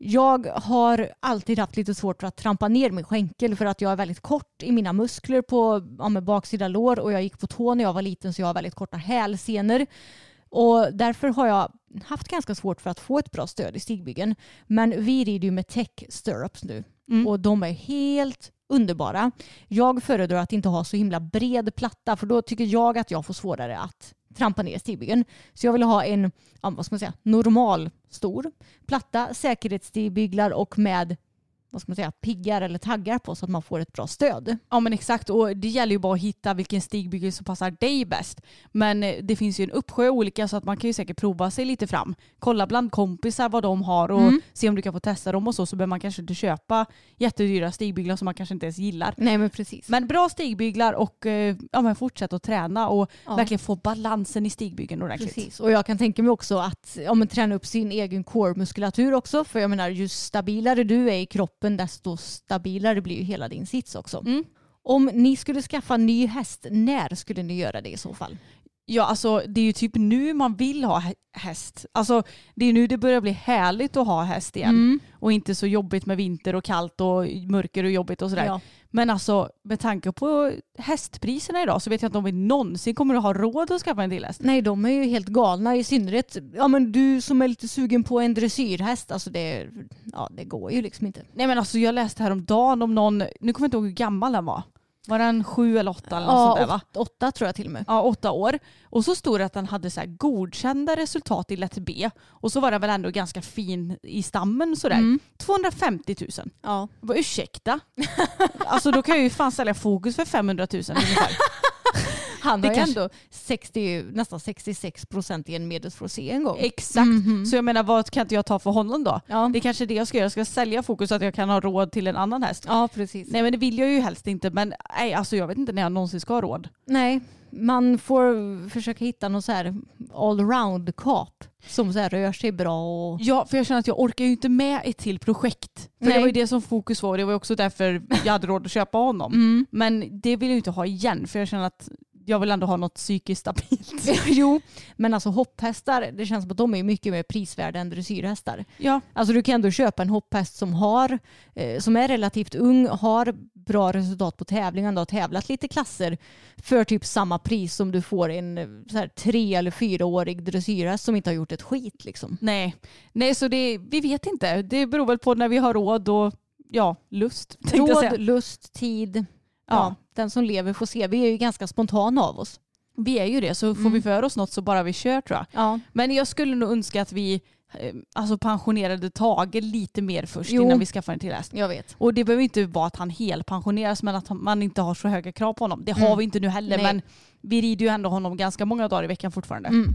jag har alltid haft lite svårt för att trampa ner min skänkel för att jag är väldigt kort i mina muskler på ja, baksida lår och jag gick på tå när jag var liten så jag har väldigt korta hälsenor. Och därför har jag haft ganska svårt för att få ett bra stöd i stigbyggen. Men vi rider ju med tech stirrups nu Mm. och de är helt underbara. Jag föredrar att inte ha så himla bred platta för då tycker jag att jag får svårare att trampa ner stigbyggen. Så jag vill ha en, vad ska man säga, normal stor platta, säkerhetsstigbyglar och med vad ska man säga, piggar eller taggar på så att man får ett bra stöd. Ja men exakt och det gäller ju bara att hitta vilken stigbygel som passar dig bäst. Men eh, det finns ju en uppsjö olika så att man kan ju säkert prova sig lite fram. Kolla bland kompisar vad de har och Mm. se om du kan få testa dem och så så behöver man kanske inte köpa jättedyra stigbyglar som man kanske inte ens gillar. Nej men precis. Men bra stigbyglar och eh, ja, men fortsätt att träna och Ja. verkligen få balansen i stigbygeln ordentligt. Precis, och jag kan tänka mig också att ja, men, träna upp sin egen core-muskulatur också. För jag menar, ju stabilare du är i kroppen desto stabilare blir ju hela din sits också. Mm. Om ni skulle skaffa ny häst, när skulle ni göra det i så fall? Ja, alltså det är ju typ nu man vill ha hä- häst. Alltså det är nu det börjar bli härligt att ha häst igen. Mm. Och inte så jobbigt med vinter och kallt och mörker och jobbigt och sådär. Ja. Men alltså med tanke på hästpriserna idag så vet jag inte om vi någonsin kommer att ha råd att skaffa en till häst. Nej, de är ju helt galna. I synnerhet ja, men du som är lite sugen på en dressyrhäst. Alltså det, ja, det går ju liksom inte. Nej men alltså jag läste häromdagen om någon, nu kommer jag inte ihåg hur gammal den var. Var den sju eller åtta eller något sånt där Ja, va? åt, åtta tror jag till och med. Ja, åtta år. Och så stod det att den hade så godkända resultat i lätt B. Och så var den väl ändå ganska fin i stammen sådär. Mm. 250 000. Ja. Vad ursäkta? alltså då kan jag ju fan sälja fokus för 500 000 ungefär. Han Det har ju kanske- ändå 60, nästan 66 procent i en medelsfrosé en gång. Exakt. Mhm. Så jag menar vad kan inte jag ta för honom då? Ja. Det är kanske det jag ska göra. Jag ska sälja fokus så att jag kan ha råd till en annan häst. ja, precis. Nej men det vill jag ju helst inte. Men nej, alltså jag vet inte när jag någonsin ska ha råd. Nej, man får försöka hitta någon så här allround kap som så här rör sig bra och Ja, för jag känner att jag orkar ju inte med ett till projekt. För Nej. det var ju det som fokus var och det var också därför jag hade råd att köpa honom. Mm. Men det vill jag ju inte ha igen för jag känner att jag vill ändå ha något psykiskt stabilt. jo, men alltså hopphästar, det känns som att de är mycket mer prisvärda än dressyrhästar. Ja, Alltså du kan ändå köpa en hopphäst som, har, eh, som är relativt ung, har bra resultat på tävlingar, har tävlat lite klasser för typ samma pris som du får en eh, så här, tre eller fyraårig dressyrhäst som inte har gjort ett skit. Liksom. nej. Nej, så det, vi vet inte. Det beror väl på när vi har råd och ja, lust. Råd, lust, tid. Ja. Den som lever får se. Vi är ju ganska spontana av oss. Vi är ju det, så får Mm. vi för oss något så bara vi kör tror jag. Ja. Men jag skulle nog önska att vi eh, alltså pensionerade Tage lite mer först Jo. innan vi skaffar en till häst. Jag vet. Och det behöver inte vara att han helpensioneras men att man inte har så höga krav på honom. Det har Mm. vi inte nu heller Nej. men vi rider ju ändå honom ganska många dagar i veckan fortfarande. Mm.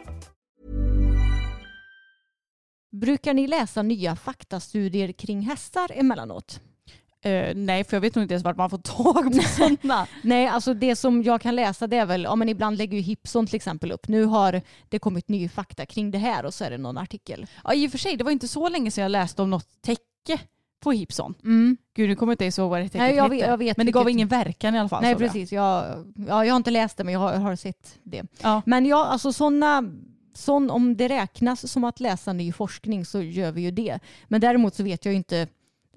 Brukar ni läsa nya faktastudier kring hästar emellanåt? Eh, nej, för jag vet nog inte ens vart man får tag på sådana. Nej, alltså det som jag kan läsa det är väl, ja men ibland lägger ju Hipson till exempel upp, nu har det kommit ny fakta kring det här och så är det någon artikel. ja, I och för sig, det var inte så länge sedan jag läste om något täcke på Hipson. Mm. Gud, nu kommer jag inte ihåg vad det täcket Nej, jag vet- jag vet men det gav vilket- ingen verkan i alla fall. Nej precis, jag, ja, jag har inte läst det men jag har, har sett det. Ja. Men ja, alltså sådana, sån, om det räknas som att läsa ny forskning så gör vi ju det. Men däremot så vet jag ju inte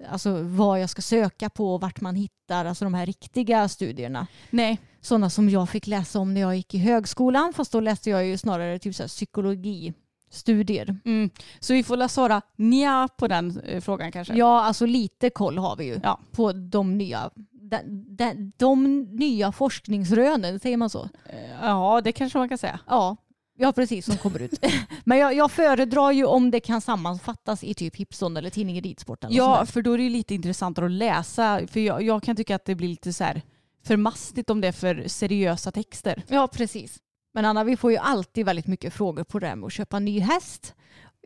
alltså, vad jag ska söka på och vart man hittar alltså, de här riktiga studierna. Nej, Sådana som jag fick läsa om när jag gick i högskolan fast då läste jag ju snarare typ så här psykologistudier. mm. så vi får svara nja på den eh, frågan kanske. Ja, alltså lite koll har vi ju Ja. på de nya, de, de, de nya forskningsrönen, säger man så? Eh, ja, det kanske man kan säga. Ja, ja precis som kommer ut. Men jag, jag föredrar ju om det kan sammanfattas i typ Hipson eller tidningen Ridsport. Eller Ja, för då är det lite intressantare att läsa. För jag, jag kan tycka att det blir lite så här för mastigt om det är för seriösa texter. ja, precis. Men Anna, vi får ju alltid väldigt mycket frågor på det här med att köpa ny häst.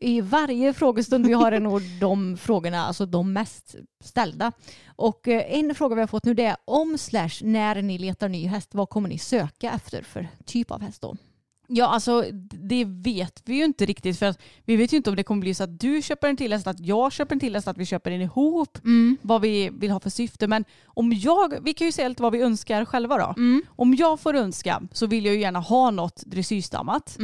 I varje frågestund vi har är nog de frågorna alltså de mest ställda. Och eh, en fråga vi har fått nu det är om slash när ni letar ny häst, vad kommer ni söka efter för typ av häst då? Ja, alltså det vet vi ju inte riktigt. För att vi vet ju inte om det kommer bli så att du köper en till häst, att jag köper en till häst, att vi köper en ihop. Vad vi vill ha för syfte. Men om jag, vi kan ju säga lite vad vi önskar själva då. Om jag får önska så vill jag ju gärna ha något dressyrstammat.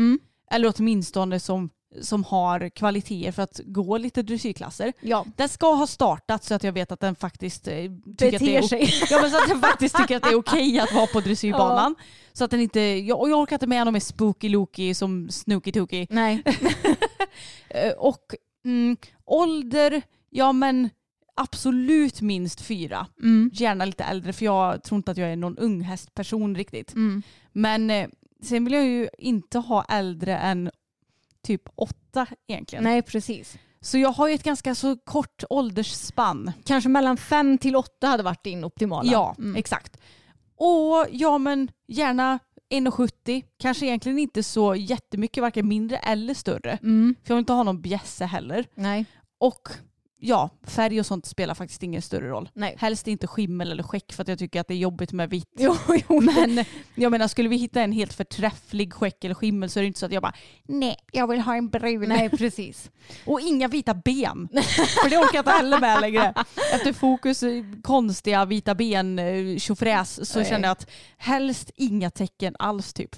Eller åtminstone som, som har kvaliteter för att gå lite dressyrklasser. Ja, Den ska ha startat så att jag vet att den faktiskt eh, tycker att det beter är sig. Ja, men så att den faktiskt tycker att det är okej att vara på dressyrbanan. Så att den inte, jag, och jag orkar inte med någon med spooky Loki som Snooky Tookie. Nej. Eh, och mm, ålder, ja men absolut minst fyra. Mm. Gärna lite äldre för jag tror inte att jag är någon ung hästperson riktigt. Mm. Men eh, sen vill jag ju inte ha äldre än typ åtta egentligen. Nej, precis. Så jag har ju ett ganska så kort åldersspann. Kanske mellan fem till åtta hade varit din optimala. Ja, Mm. exakt. Och ja men gärna 1,70. Kanske egentligen inte så jättemycket, varken mindre eller större. Mm. För jag vill inte ha någon bjässe heller. Nej. Och ja, färg och sånt spelar faktiskt ingen större roll. Nej. Helst inte skimmel eller skäck för att jag tycker att det är jobbigt med vitt. Jo, jo. Men jag menar, skulle vi hitta en helt förträfflig skäck eller skimmel så är det inte så att jag bara nej, jag vill ha en brun. Nej, precis. Och inga vita ben. För det orkar jag inte heller med längre. Efter fokus eh, konstiga vita ben eh, tjofräs så Nej. känner jag att helst inga tecken alls typ.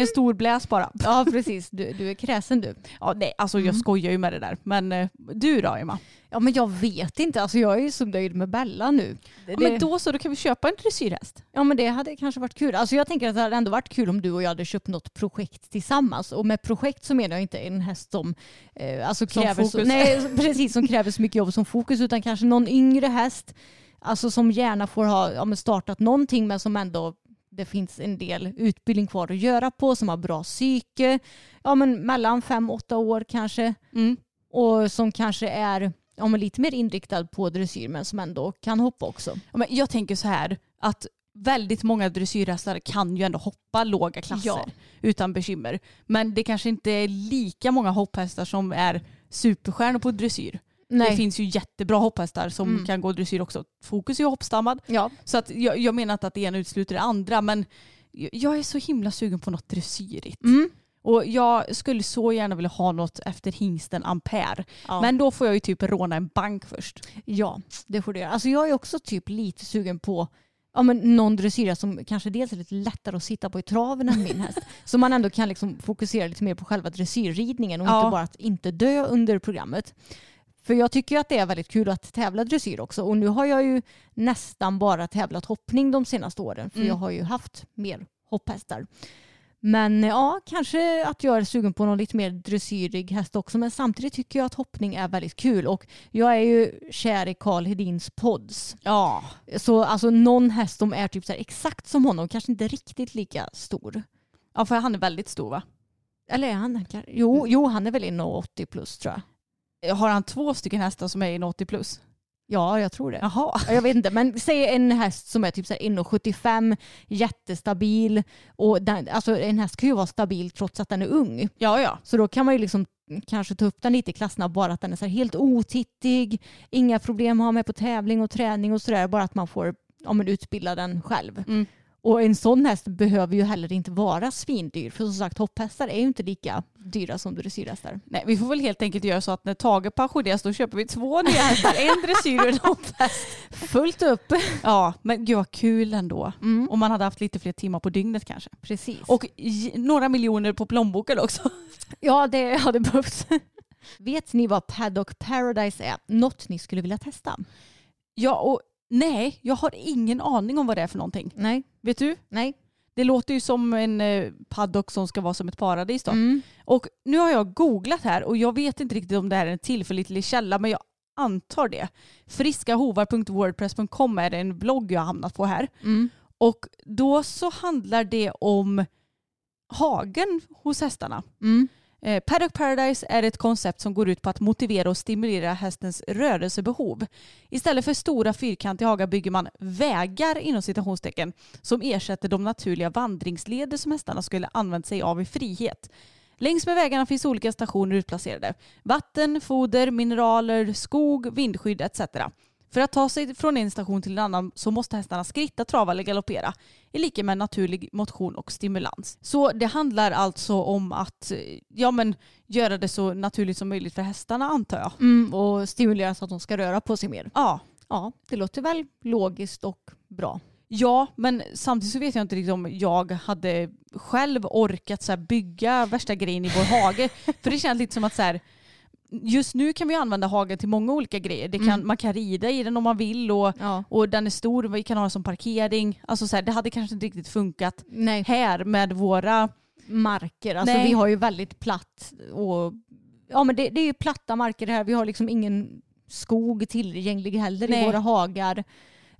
En stor bläs bara. Ja, precis. Du, du är kräsen du. Ja, nej, alltså jag Mm. skojar ju med det där. Men eh, du då Emma? Ja, men jag vet inte. Alltså, jag är ju så nöjd med Bella nu. Det, Ja, men då så, då kan vi köpa en dressyrhäst. Ja men det hade kanske varit kul. Alltså jag tänker att det hade ändå varit kul om du och jag hade köpt något projekt tillsammans. Och med projekt så menar jag inte en häst som, eh, alltså Som kräver så, fokus. nej, precis, som kräver så mycket jobb som fokus utan kanske någon yngre häst. Alltså som gärna får ha ja, startat någonting men som ändå det finns en del utbildning kvar att göra på som har bra psyke. Ja men mellan fem, åtta år kanske. Mm. Och som kanske är ja, men lite mer inriktad på dressyr men som ändå kan hoppa också. Ja, men jag tänker så här att väldigt många dressyrhästar kan ju ändå hoppa låga klasser Ja. utan bekymmer. Men det kanske inte är lika många hopphästar som är superstjärnor på dressyr. Det finns ju jättebra hopphästar som Mm. kan gå dressyr också. Fokus är ju hoppstammad. Ja. Så att jag, jag menar inte att det ena utesluter det andra men jag- jag är så himla sugen på något dressyrigt. Mm. Och jag skulle så gärna vilja ha något efter hingsten Ampere. Ja. Men då får jag ju typ råna en bank först. Ja, det får du göra. Alltså jag är också typ lite sugen på ja, men någon dressyra som kanske dels är lite lättare att sitta på i traven än min häst. så man ändå kan liksom fokusera lite mer på själva dressyrridningen och Ja. inte bara att inte dö under programmet. För jag tycker att det är väldigt kul att tävla dressyr också och nu har jag ju nästan bara tävlat hoppning de senaste åren för Mm. jag har ju haft mer hopphästar. Men ja, kanske att jag är sugen på någon lite mer dressyrig häst också. Men samtidigt tycker jag att hoppning är väldigt kul. Och jag är ju kär i Karl Hedins pods. Ja. Så alltså någon häst som är typ så exakt som honom, kanske inte riktigt lika stor. Ja för han är väldigt stor va? Eller är han? Jo, jo han är väl 1,80 plus tror jag. Har han två stycken hästar som är 1,80 plus? Ja, jag tror det. Jaha. Ja, Jag vet inte, men säg en häst som är typ så här 1,75, jättestabil. Och den, alltså en häst kan ju vara stabil trots att den är ung. Ja ja. Så då kan man ju liksom kanske ta upp den lite i klasserna bara att den är så helt otittig, inga problem att ha med på tävling och träning och sådär, bara att man får ja, men utbilda den själv. Mm. Och en sån häst behöver ju heller inte vara svindyr, för som sagt hopphästar är ju inte lika dyra som dressyrhästar. Nej, vi får väl helt enkelt göra så att när Tage pensioneras då köper vi två nya hästar. En dressyr och en hopphäst. Fullt upp. Ja, men gud vad kul ändå. Mm, Om man hade haft lite fler timmar på dygnet kanske. precis. Och några miljoner på plånboken också. ja, det hade behövts. Vet ni vad Paddock Paradise är? Något ni skulle vilja testa? Ja, och nej, jag har ingen aning om vad det är för någonting. Nej. Vet du? Nej. Det låter ju som en eh, paddock som ska vara som ett paradis då. Mm. Och nu har jag googlat här och jag vet inte riktigt om det här är en tillförlitlig källa men jag antar det. Friskahovar.wordpress.com är en blogg jag har hamnat på här. Mm. Och då så handlar det om hagen hos hästarna. Mm. Eh, Paddock Paradise är ett koncept som går ut på att motivera och stimulera hästens rörelsebehov. Istället för stora fyrkantiga hagar bygger man vägar inom citationstecken som ersätter de naturliga vandringsleder som hästarna skulle använt sig av i frihet. Längs med vägarna finns olika stationer utplacerade. Vatten, foder, mineraler, skog, vindskydd etc. För att ta sig från en station till en annan så måste hästarna skritta, trava eller galoppera i lika med naturlig motion och stimulans. Så det handlar alltså om att eh, ja, men, göra det så naturligt som möjligt för hästarna antar jag. Mm. Och stimulera så att de ska röra på sig mer. Ja. Ja, det låter väl logiskt och bra. Ja, men samtidigt så vet jag inte riktigt om jag hade själv orkat så bygga värsta grejen i vår hage. För det känns lite som att så här, just nu kan vi använda hagen till många olika grejer. Kan, Mm. Man kan rida i den om man vill och, Ja. och den är stor, vi kan ha den som parkering. Alltså så här, det hade kanske inte riktigt funkat Nej, här med våra... marker. Alltså Nej. vi har ju väldigt platt och ja men det, det är platta marker här. Vi har liksom ingen skog tillgänglig heller Nej. i våra hagar.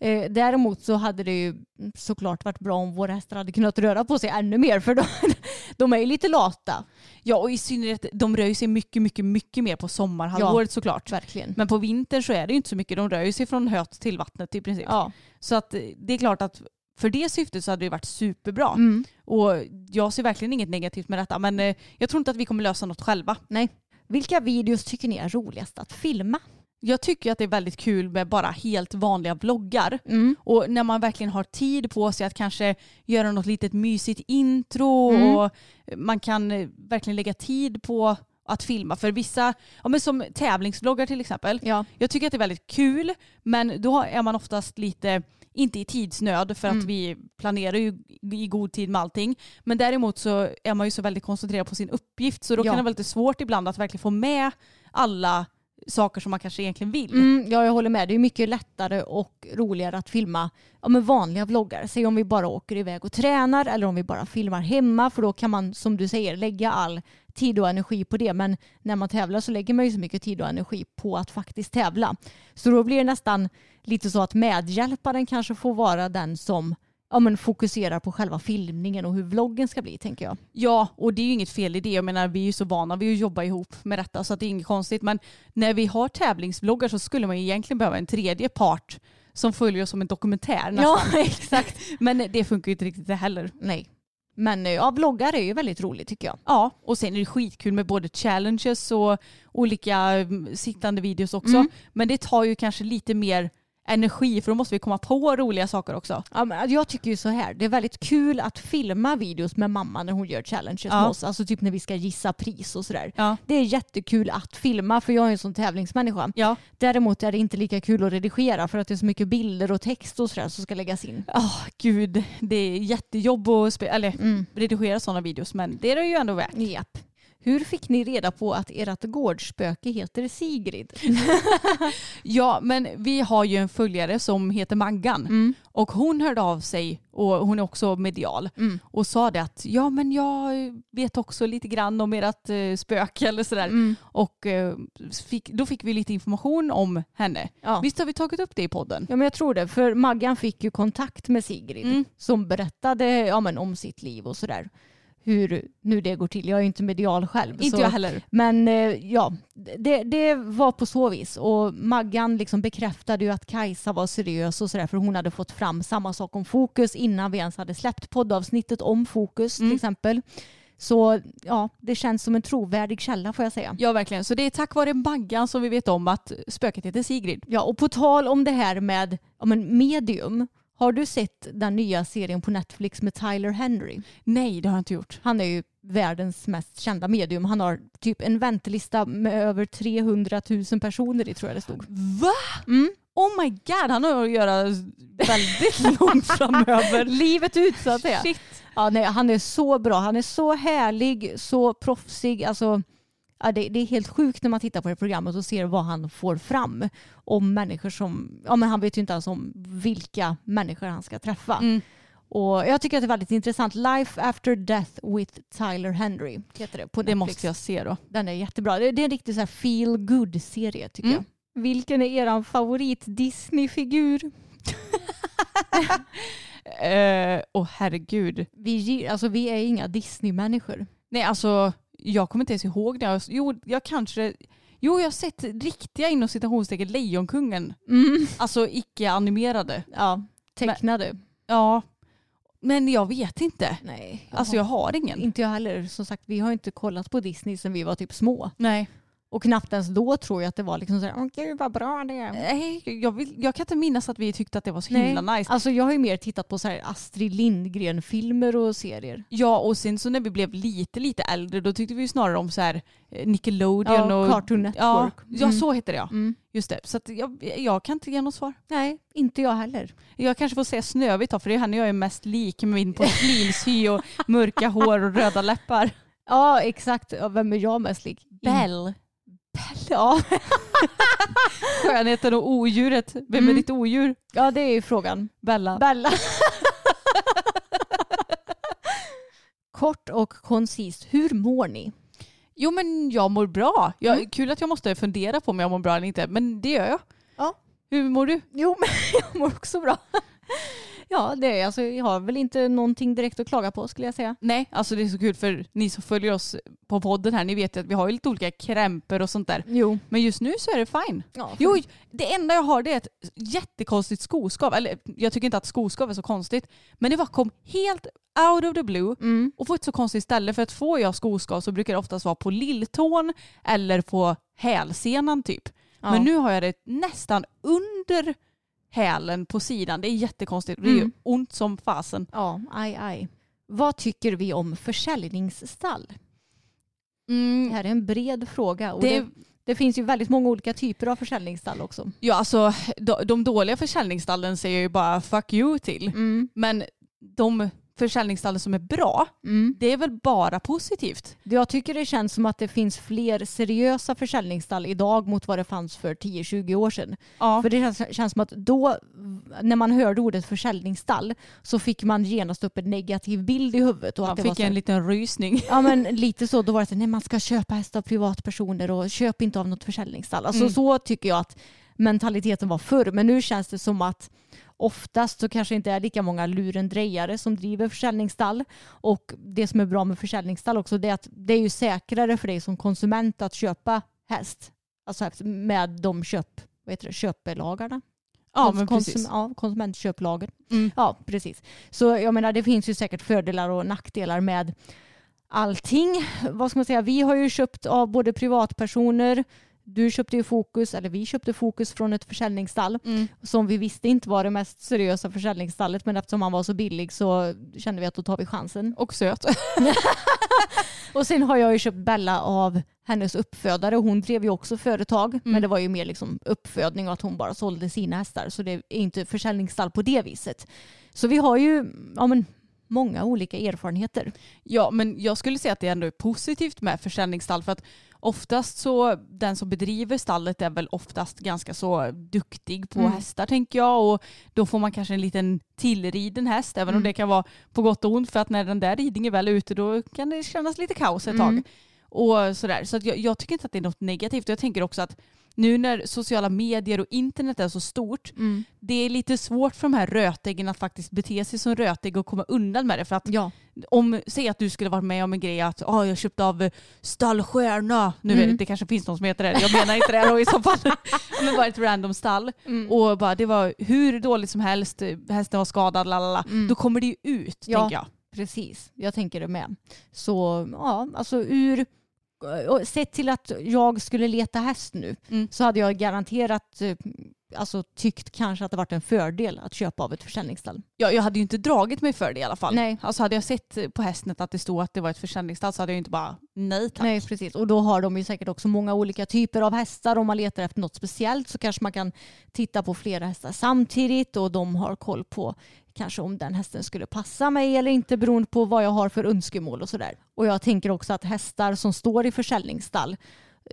Eh, däremot så hade det ju såklart varit bra om våra hästar hade kunnat röra på sig ännu mer för de, de är ju lite lata. Ja och i synnerhet de rör sig mycket, mycket, mycket mer på sommarhalvåret såklart. Verkligen. Men på vintern så är det ju inte så mycket. De rör sig från höet till vattnet i princip. Ja. Så att eh, det är klart att för det syftet så hade det varit superbra. Mm. Och jag ser verkligen inget negativt med detta. Men eh, jag tror inte att vi kommer lösa något själva. Nej. Vilka videos tycker ni är roligast att filma? Jag tycker att det är väldigt kul med bara helt vanliga vloggar. Mm. Och när man verkligen har tid på sig att kanske göra något litet mysigt intro Mm. och man kan eh, verkligen lägga tid på att filma. För vissa, ja men som tävlingsvloggar till exempel, Ja. jag tycker att det är väldigt kul men då är man oftast lite, inte i tidsnöd för att Mm. vi planerar ju i god tid med allting. Men däremot så är man ju så väldigt koncentrerad på sin uppgift så då Ja. kan det vara lite svårt ibland att verkligen få med alla saker som man kanske egentligen vill. Mm, ja, jag håller med. Det är mycket lättare och roligare att filma ja, men vanliga vloggar. Säg om vi bara åker iväg och tränar eller om vi bara filmar hemma för då kan man som du säger lägga all tid och energi på det. Men när man tävlar så lägger man ju så mycket tid och energi på att faktiskt tävla. Så då blir det nästan lite så att medhjälparen kanske får vara den som ja, men fokuserar på själva filmningen och hur vloggen ska bli tänker jag. Ja, och det är ju inget fel i det. Jag menar, vi är ju så vana vid att jobba ihop med detta så att det är inget konstigt. Men när vi har tävlingsvloggar så skulle man ju egentligen behöva en tredje part som följer oss som en dokumentär nästan. exakt. Men det funkar ju inte riktigt det heller. Nej. Men eh, ja, vloggar är ju väldigt roligt tycker jag. Ja, och sen är det skitkul med både challenges och olika mm, sittande videos också. Mm. Men det tar ju kanske lite mer energi för då måste vi komma på roliga saker också. Ja, men jag tycker ju så här, det är väldigt kul att filma videos med mamma när hon gör challenges Ja. med oss. Alltså typ när vi ska gissa pris och sådär. Ja. Det är jättekul att filma för jag är en sån tävlingsmänniska. Ja. Däremot är det inte lika kul att redigera för att det är så mycket bilder och text och sådär som ska läggas in. Åh gud, det är jättejobb att eller, Mm. redigera sådana videos men det är det ju ändå värt. Japp. Hur fick ni reda på att ert gårdsspöke heter Sigrid? Ja, men vi har ju en följare som heter Maggan Mm. och hon hörde av sig och hon är också medial Mm. och sa det att ja men jag vet också lite grann om ert eh, spöke eller sådär. Mm. Och eh, fick, då fick vi lite information om henne. Ja. Visst har vi tagit upp det i podden? Ja men jag tror det, för Maggan fick ju kontakt med Sigrid Mm. som berättade ja, men, om sitt liv och sådär. Hur nu det går till. Jag är ju inte medial själv. Inte så. jag heller. Men eh, ja, det, det var på så vis. Och Maggan liksom bekräftade ju att Kajsa var seriös och sådär för hon hade fått fram samma sak om fokus innan vi ens hade släppt poddavsnittet om fokus Mm. till exempel. Så ja, det känns som en trovärdig källa får jag säga. Ja verkligen, så det är tack vare Maggan som vi vet om att spöket heter Sigrid. Ja, och på tal om det här med ja, men medium. Har du sett den nya serien på Netflix med Tyler Henry? Nej det har jag inte gjort. Han är ju världens mest kända medium. Han har typ en väntelista med över 300 000 personer i tror jag det stod. Va? Mm. Oh my god, han har att göra väldigt långt framöver. Livet ut så att säga. Shit. Ja, nej, han är så bra. Han är så härlig, så proffsig. Alltså, ja, det, det är helt sjukt när man tittar på det programmet och ser vad han får fram om människor som... Ja, men han vet ju inte ens om vilka människor han ska träffa. Mm. Och jag tycker att det är väldigt intressant. Life after death with Tyler Henry heter det på Det Netflix. måste jag se då. Den är jättebra. Det det är en riktig så feel good serie tycker Mm. jag. Vilken är er favorit Disney-figur? Eh, Åh herregud. Vi, alltså, vi är inga Disney-människor. Nej alltså jag kommer inte ens ihåg det. Jo jag kanske Jo jag har sett riktiga inom citationstecken Lejonkungen. Alltså icke-animerade. Ja, tecknade. Ja. Men jag vet inte. Nej, Alltså jag har ingen. Inte jag heller. Som sagt, vi har inte kollat på Disney sedan vi var typ små. Nej. Och knappt ens då tror jag att det var liksom så här, åh gud vad bra det är. Nej, jag, vill, jag kan inte minnas att vi tyckte att det var så Nej. himla nice. Alltså jag har ju mer tittat på så här Astrid Lindgren-filmer och serier. Ja och sen så när vi blev lite lite äldre då tyckte vi ju snarare om så här eh, Nickelodeon Ja, och Cartoon Ja, Network. ja Mm. så heter det ja. Mm. Just det. Så att jag, jag kan inte ge något svar. Nej, inte jag heller. Jag kanske får säga Snövit då för det är henne jag är mest lik med min porslinshy och mörka hår och röda läppar. Ja, exakt. Ja, Vem är jag mest lik? Bell. Ja. Skönheten och odjuret. Vem är Mm. ditt odjur? ja, det är ju frågan. Bella. Bella. Kort och koncist, hur mår ni? Jo men jag mår bra. Jag, Kul att jag måste fundera på om jag mår bra eller inte, men det gör jag. Ja. Hur mår du? Jo, men jag mår också bra. Ja, det är, alltså, jag har väl inte någonting direkt att klaga på skulle jag säga. Nej, alltså det är så kul för ni som följer oss på podden här, ni vet ju att vi har ju lite olika krämpor och sånt där. Jo. Men just nu så är det fine. Ja, Jo, det enda jag har det är ett jättekonstigt skoskav. Eller jag tycker inte att skoskav är så konstigt. Men det bara kom helt out of the blue Mm. och på ett så konstigt ställe. För att får jag skoskav så brukar det oftast vara på lilltån eller på hälsenan typ. Ja. Men nu har jag det nästan under hälen på sidan. Det är jättekonstigt. Det är Mm. ont som fasen. Ja, aj, aj. Vad tycker vi om försäljningsstall? Det här är en bred fråga. Och det, Det, det, finns ju väldigt många olika typer av försäljningsstall också. ja, alltså, de, de dåliga försäljningsstallen säger ju bara fuck you till. Mm. Men de försäljningsstallen som är bra, Mm. det är väl bara positivt. Jag tycker det känns som att det finns fler seriösa försäljningsstall idag mot vad det fanns för 10-20 år sedan. Ja. För det känns, känns som att då, när man hörde ordet försäljningsstall, så fick man genast upp en negativ bild i huvudet. Och Man att det var fick så en liten rysning. Ja men lite så, då var det så nej man ska köpa häst av privatpersoner och köp inte av något försäljningsstall. Alltså Mm. så tycker jag att mentaliteten var förr. Men nu känns det som att oftast så kanske inte är lika många lurendrejare som driver försäljningsstall. Och det som är bra med försäljningsstall också det är att det är ju säkrare för dig som konsument att köpa häst. Alltså med de köp, vad heter det, köpelagarna. Ja, men konsum- precis. ja, konsumentköplagen. Mm. Ja, precis. Så jag menar, det finns ju säkert fördelar och nackdelar med allting. Vad ska man säga? Vi har ju köpt av både privatpersoner, du köpte ju Fokus, eller vi köpte Fokus från ett försäljningsstall Mm. som vi visste inte var det mest seriösa försäljningsstallet men eftersom han var så billig så kände vi att då tar vi chansen. Och söt. Och sen har jag ju köpt Bella av hennes uppfödare. Hon drev ju också företag Mm. men det var ju mer liksom uppfödning och att hon bara sålde sina hästar så det är inte försäljningsstall på det viset. Så vi har ju ja, men, många olika erfarenheter. Ja, men jag skulle säga att det ändå är positivt med försäljningsstall för att oftast så den som bedriver stallet är väl oftast ganska så duktig på Mm. hästar tänker jag och då får man kanske en liten tillriden häst även om Mm. det kan vara på gott och ont för att när den där ridningen väl är ute då kan det kännas lite kaos ett tag. Mm. Och sådär. Så att jag, jag tycker inte att det är något negativt och jag tänker också att nu när sociala medier och internet är så stort det är lite svårt för de här rötäggen att faktiskt bete sig som rötägg och komma undan med det. För att Ja. om, säg att du skulle varit med om en grej att oh, jag köpte av eh, stallstjärna. Nu Mm. det kanske finns någon som heter det. Jag menar inte det då i så fall. Men bara ett random stall. Mm. Och bara, det var hur dåligt som helst. Hästen var skadad. Lalala. Mm. Då kommer det ju ut, Ja. tänker jag. Precis, jag tänker det med. Så ja, alltså ur och sett till att jag skulle leta häst nu Mm. så hade jag garanterat eh, alltså, tyckt kanske att det varit en fördel att köpa av ett försäljningsstall. Ja, jag hade ju inte dragit mig för det i alla fall. Nej. Alltså hade jag sett på Hästnet att det stod att det var ett försäljningsstall så hade jag inte bara nej tack. Nej, precis. Och då har de ju säkert också många olika typer av hästar. Om man letar efter något speciellt så kanske man kan titta på flera hästar samtidigt och de har koll på kanske om den hästen skulle passa mig eller inte beroende på vad jag har för önskemål och sådär. Och jag tänker också att hästar som står i försäljningsstall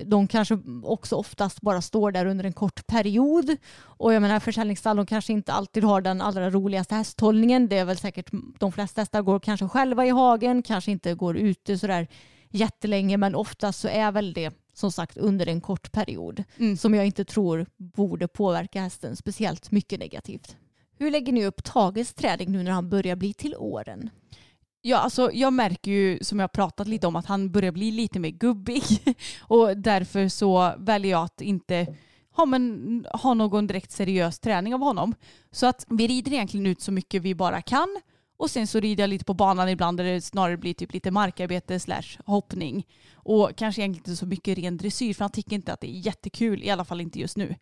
de kanske också oftast bara står där under en kort period. Och jag menar försäljningsstall de kanske inte alltid har den allra roligaste hästhållningen. Det är väl säkert de flesta hästar går kanske själva i hagen, kanske inte går ute sådär jättelänge men oftast så är väl det som sagt under en kort period Mm. som jag inte tror borde påverka hästen speciellt mycket negativt. Hur lägger ni upp Tages träning nu när han börjar bli till åren? Ja, alltså jag märker ju som jag pratat lite om att han börjar bli lite mer gubbig och därför så väljer jag att inte ha, men, ha någon direkt seriös träning av honom. Så att vi rider egentligen ut så mycket vi bara kan och sen så rider jag lite på banan ibland där det snarare blir typ lite markarbete slash hoppning. Och kanske egentligen inte så mycket ren dressyr för han tycker inte att det är jättekul, i alla fall inte just nu.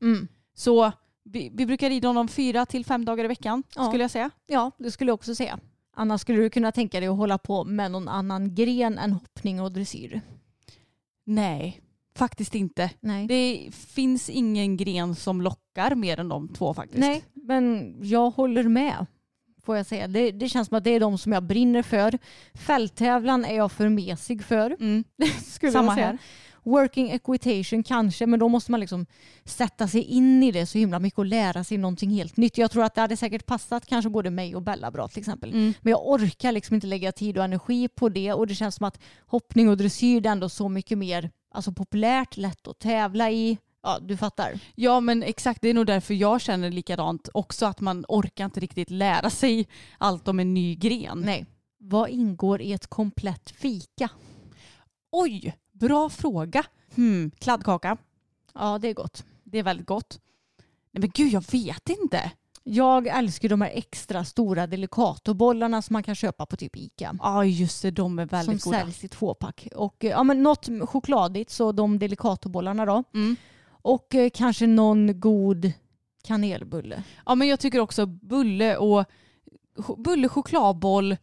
Så vi, vi brukar rida honom fyra till fem dagar i veckan Ja. skulle jag säga. Ja, det skulle jag också säga. Annars skulle du kunna tänka dig att hålla på med någon annan gren än hoppning och dressyr? Nej, faktiskt inte. Nej. Det finns ingen gren som lockar mer än de två faktiskt. Nej, men jag håller med. Får jag säga. Det, det känns som att det är de som jag brinner för. Fälttävlan är jag för mesig för. Mm. Samma här. Working equitation kanske, men då måste man liksom sätta sig in i det så himla mycket och lära sig någonting helt nytt. Jag tror att det hade säkert passat kanske både mig och Bella bra till exempel. Mm. Men jag orkar liksom inte lägga tid och energi på det och det känns som att hoppning och dressyr det är ändå så mycket mer alltså, populärt, lätt att tävla i. Ja, du fattar. Ja men exakt, det är nog därför jag känner likadant också att man orkar inte riktigt lära sig allt om en ny gren. Nej. Vad ingår i ett komplett fika? Oj, bra fråga. Hmm, kladdkaka, Ja, det är gott. det är väldigt gott. Nej men gud jag vet inte. Jag älskar de här extra stora delicatobollarna som man kan köpa på typ Ica. Ja just det, de är väldigt som goda. säljs i tvåpack. Och eh, ja, men något chokladigt, så de delicatobollarna då. Mm. Och eh, kanske någon god kanelbulle. Ja men jag tycker också bulle och ch- bulle, chokladboll.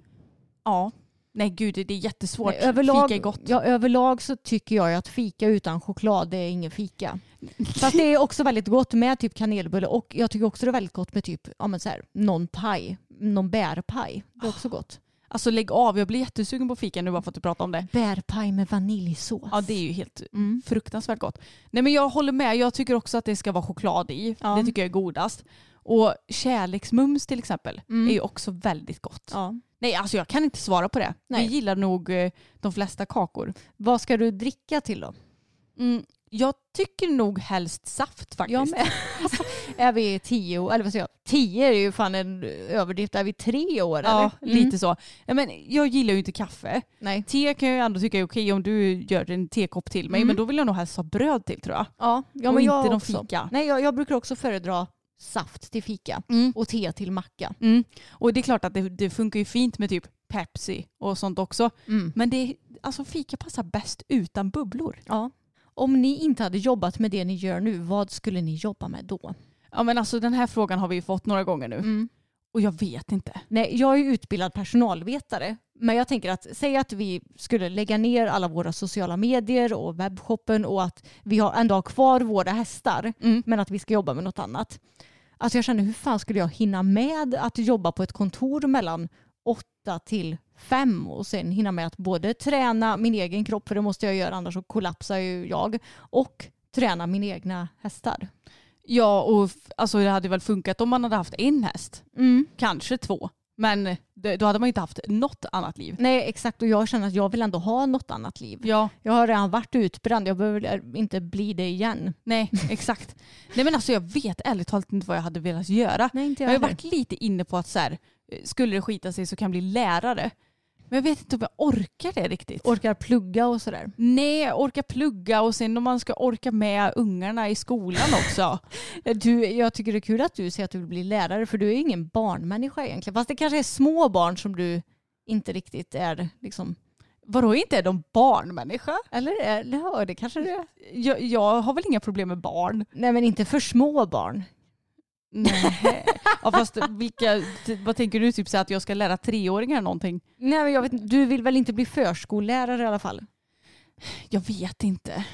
Ja. Nej gud det är jättesvårt. Nej, överlag, Fika är gott. Ja, överlag så tycker jag att fika utan choklad det är ingen fika. Fast det är också väldigt gott med typ kanelbulle och jag tycker också det är väldigt gott med typ ja, men så här, någon paj, någon bärpaj. Det är också gott. Alltså lägg av, jag blir jättesugen på fika nu bara för att du pratar om det. Bärpaj med vaniljsås. Ja det är ju helt Mm. fruktansvärt gott. Nej men jag håller med, jag tycker också att det ska vara choklad i. Ja. Det tycker jag är godast. Och kärleksmums till exempel Mm. är ju också väldigt gott. Ja. Nej alltså jag kan inte svara på det. Nej. Vi gillar nog eh, de flesta kakor. Vad ska du dricka till då? Mm, jag tycker nog helst saft faktiskt. Jag med. Alltså, är vi tio, eller vad säger jag, tio är ju fan en överdrift. Är vi tre år Ja, eller? lite så. Men jag gillar ju inte kaffe. Nej. Te kan jag ändå tycka är okej om du gör en tekopp till mig. Mm. Men då vill jag nog helst ha bröd till tror jag. Ja, ja Och men inte jag någon också. fika. Nej, jag, jag brukar också föredra saft till fika Mm. och te till macka. Mm. Och det är klart att det, det funkar ju fint med typ Pepsi och sånt också. Mm. Men det, alltså fika passar bäst utan bubblor. Ja. Om ni inte hade jobbat med det ni gör nu, vad skulle ni jobba med då? Ja men alltså den här frågan har vi ju fått några gånger nu. Mm. Och jag vet inte. Nej, jag är ju utbildad personalvetare. Men jag tänker att säg att vi skulle lägga ner alla våra sociala medier och webbshoppen och att vi har ändå har kvar våra hästar Mm. men att vi ska jobba med något annat. Alltså jag känner hur fan skulle jag hinna med att jobba på ett kontor mellan åtta till fem och sen hinna med att både träna min egen kropp, för det måste jag göra annars så kollapsar ju jag, och träna mina egna hästar. Ja och alltså det hade väl funkat om man hade haft en häst. Mm. Kanske två. Men då hade man inte haft något annat liv. Nej exakt och jag känner att jag vill ändå ha något annat liv. Ja, Jag har redan varit utbränd, jag behöver inte bli det igen. nej exakt. Nej men alltså jag vet ärligt talat inte vad jag hade velat göra. Nej inte Jag har ju varit lite inne på att så här, eh, skulle det skita sig så kan jag bli lärare. Men jag vet inte om jag orkar det riktigt. Orkar plugga och sådär. Nej, orkar plugga och sen om man ska orka med ungarna i skolan också. Du, jag tycker det är kul att du säger att du vill bli lärare för du är ju ingen barnmänniska egentligen. Fast det kanske är små barn som du inte riktigt är liksom. Vadå inte är de barnmänniska? Eller är, ja, det kanske det är. Jag, jag har väl inga problem med barn. Nej men inte för små barn. Nej. ja, fast vilka, vad tänker du? Typ så att jag ska lära treåringar någonting? Nej men jag vet du vill väl inte bli förskollärare i alla fall? Jag vet inte.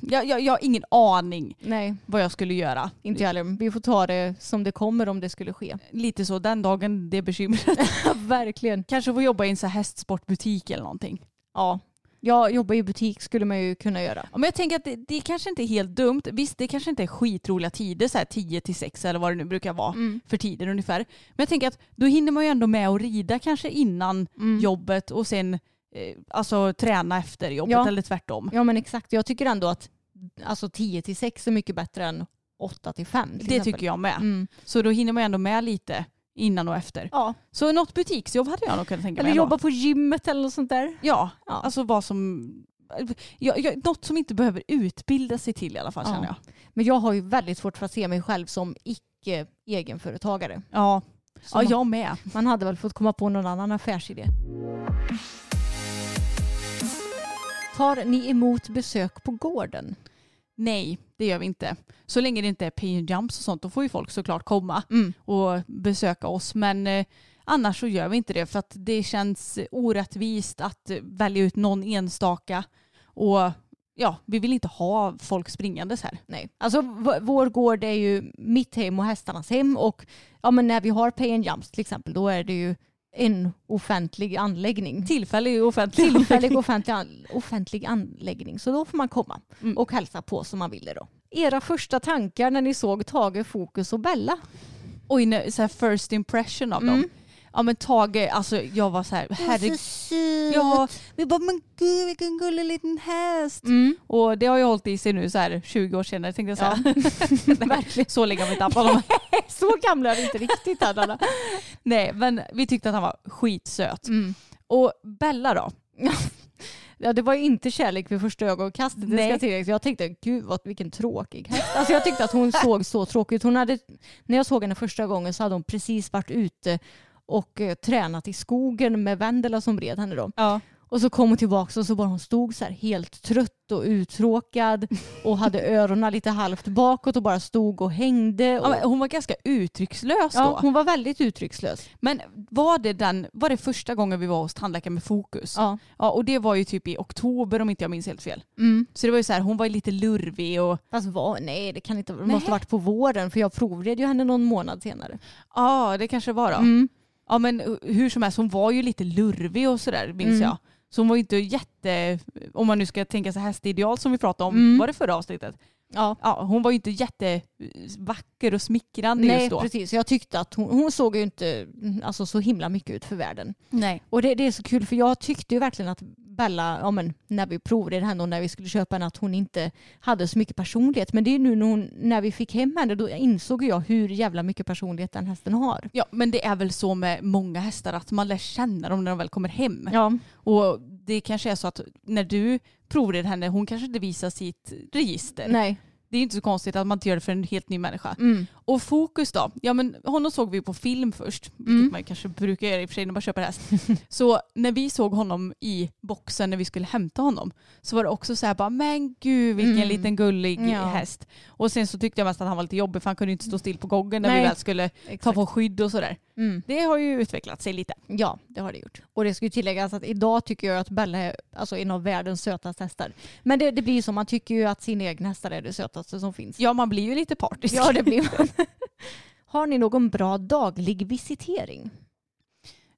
Jag, jag, jag, har ingen aning Nej, vad jag skulle göra. inte jag heller. Vi får ta det som det kommer om det skulle ske. Lite så den dagen det bekymret. Verkligen. Kanske få jobba i en så här hästsportbutik eller någonting. Ja. Jag jobbar i butik skulle man ju kunna göra. Men jag tänker att det, det kanske inte är helt dumt. Visst, det kanske inte är skitroliga tider, så här 10 till 6 eller vad det nu brukar vara Mm. för tider ungefär. Men jag tänker att då hinner man ju ändå med att rida kanske innan Mm. jobbet och sen eh, alltså träna efter jobbet Ja. eller tvärtom. Ja men exakt. Jag tycker ändå att alltså 10 till 6 är mycket bättre än 8 till 5. Det tycker jag med. Mm. Så då hinner man ju ändå med lite innan och efter. Ja. Så något butiksjobb hade jag nog kunnat tänka Eller mig. ändå. jobba på gymmet eller något sånt där. Ja, Ja. alltså vad som... Ja, ja, något som inte behöver utbilda sig till i alla fall Ja. känner jag. Men jag har ju väldigt svårt för att se mig själv som icke egenföretagare. Ja, Så ja jag med. Man hade väl fått komma på någon annan affärsidé. Tar ni emot besök på gården? Nej, det gör vi inte. Så länge det inte är pay jumps och sånt, då får ju folk såklart komma Mm. och besöka oss. Men eh, annars så gör vi inte det för att det känns orättvist att välja ut någon enstaka. Och ja, vi vill inte ha folk springandes här. Nej. Alltså vår gård är ju mitt hem och hästarnas hem och ja, men när vi har pay and jumps till exempel då är det ju en offentlig anläggning. Tillfällig offentlig Tillfällig offentlig, an- offentlig anläggning. Så då får man komma Mm. och hälsa på som man ville då. Era första tankar när ni såg Tage, Fokus och Bella? Oj, nej, så här first impression av dem. Ja men Tage, alltså jag var så här, herregud. söt. Ja, vi bara men gud vilken gullig liten häst. Mm. Och det har ju hållit i sig nu så här 20 år senare tänkte jag säga. Verkligen. Så länge har vi inte haft honom. Så gamla är vi inte riktigt här. Nej men vi tyckte att han var skitsöt. Mm. Och Bella då? Ja, det var ju inte kärlek vid första ögonkastet. Det Nej. ska tilläggas. Jag tänkte, gud vad, vilken tråkig häst. Alltså jag tyckte att hon såg så tråkig ut. Hon hade, när jag såg henne första gången så hade hon precis varit ute och eh, tränat i skogen med Vendela som red henne då. Ja. Och så kom hon tillbaka och så bara hon stod så här helt trött och uttråkad och hade öronen lite halvt bakåt och bara stod och hängde. Och, Ja, hon var ganska uttryckslös då. ja, hon var väldigt uttryckslös. Men var det, den, var det första gången vi var hos tandläkaren med fokus? Ja. Ja, och det var ju typ i oktober om inte jag minns helt fel. Mm. Så det var ju så här, hon var lite lurvig och Fast vad, nej det kan inte det måste ha varit på våren för jag provred ju henne någon månad senare. ja det kanske var då. Mm. Ja men uh, hur som helst, hon var ju lite lurvig och sådär minns Mm. jag. Så hon var ju inte jätte, om man nu ska tänka sig hästideal som vi pratade om, Mm. var det förra avsnittet? Ja. Ja, hon var ju inte jättevacker och smickrande Nej just då. precis, jag tyckte att hon, hon såg ju inte mm, alltså, så himla mycket ut för världen. Nej. Och det, det är så kul för jag tyckte ju verkligen att Bella, ja, men, när vi provade henne och när vi skulle köpa henne, att hon inte hade så mycket personlighet. Men det är nu när, hon, när vi fick hem henne, då insåg jag hur jävla mycket personlighet den hästen har. Ja men det är väl så med många hästar att man lär känna dem när de väl kommer hem. Ja, Och det kanske är så att när du provred henne, hon kanske inte visar sitt register. nej. Det är inte så konstigt att man inte gör det för en helt ny människa. Mm. Och Fokus då? Ja men honom såg vi på film först, vilket Mm. man kanske brukar göra i och för sig när man köper häst. så när vi såg honom i boxen när vi skulle hämta honom så var det också så här bara men gud vilken Mm. liten gullig Ja. häst. Och sen så tyckte jag mest att han var lite jobbig för han kunde inte stå still på gången när Nej. vi väl skulle ta Exakt. på skydd och sådär. Mm. Det har ju utvecklat sig lite. Ja, det har det gjort. Och det ska ju tilläggas att idag tycker jag att Bella är alltså, en av världens sötaste hästar. Men det, det blir så, man tycker ju att sin egen hästar är det sötaste som finns. Ja man blir ju lite partisk. Ja, det blir man. Har ni någon bra daglig visitering?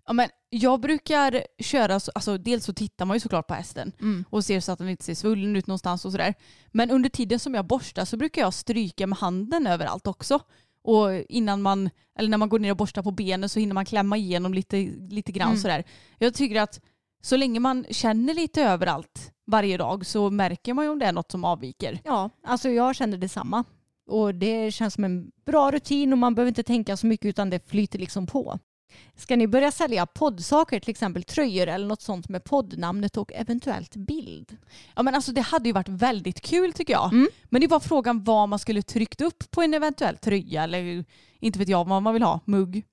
Ja, men jag brukar köra, så- alltså dels så tittar man ju såklart på hästen Mm. och ser så att den inte ser svullen ut någonstans och sådär. Men under tiden som jag borstar så brukar jag stryka med handen överallt också. Och innan man, eller när man går ner och borstar på benen så hinner man klämma igenom lite, lite grann Mm. sådär. Jag tycker att så länge man känner lite överallt varje dag så märker man ju om det är något som avviker. Ja, alltså jag känner detsamma. Och det känns som en bra rutin och man behöver inte tänka så mycket utan det flyter liksom på. Ska ni börja sälja poddsaker, till exempel tröjor eller något sånt med poddnamnet och eventuellt bild? Ja men alltså det hade ju varit väldigt kul tycker jag. Mm. Men det var frågan vad man skulle tryckt upp på en eventuell tröja eller inte vet jag vad man vill ha, mugg.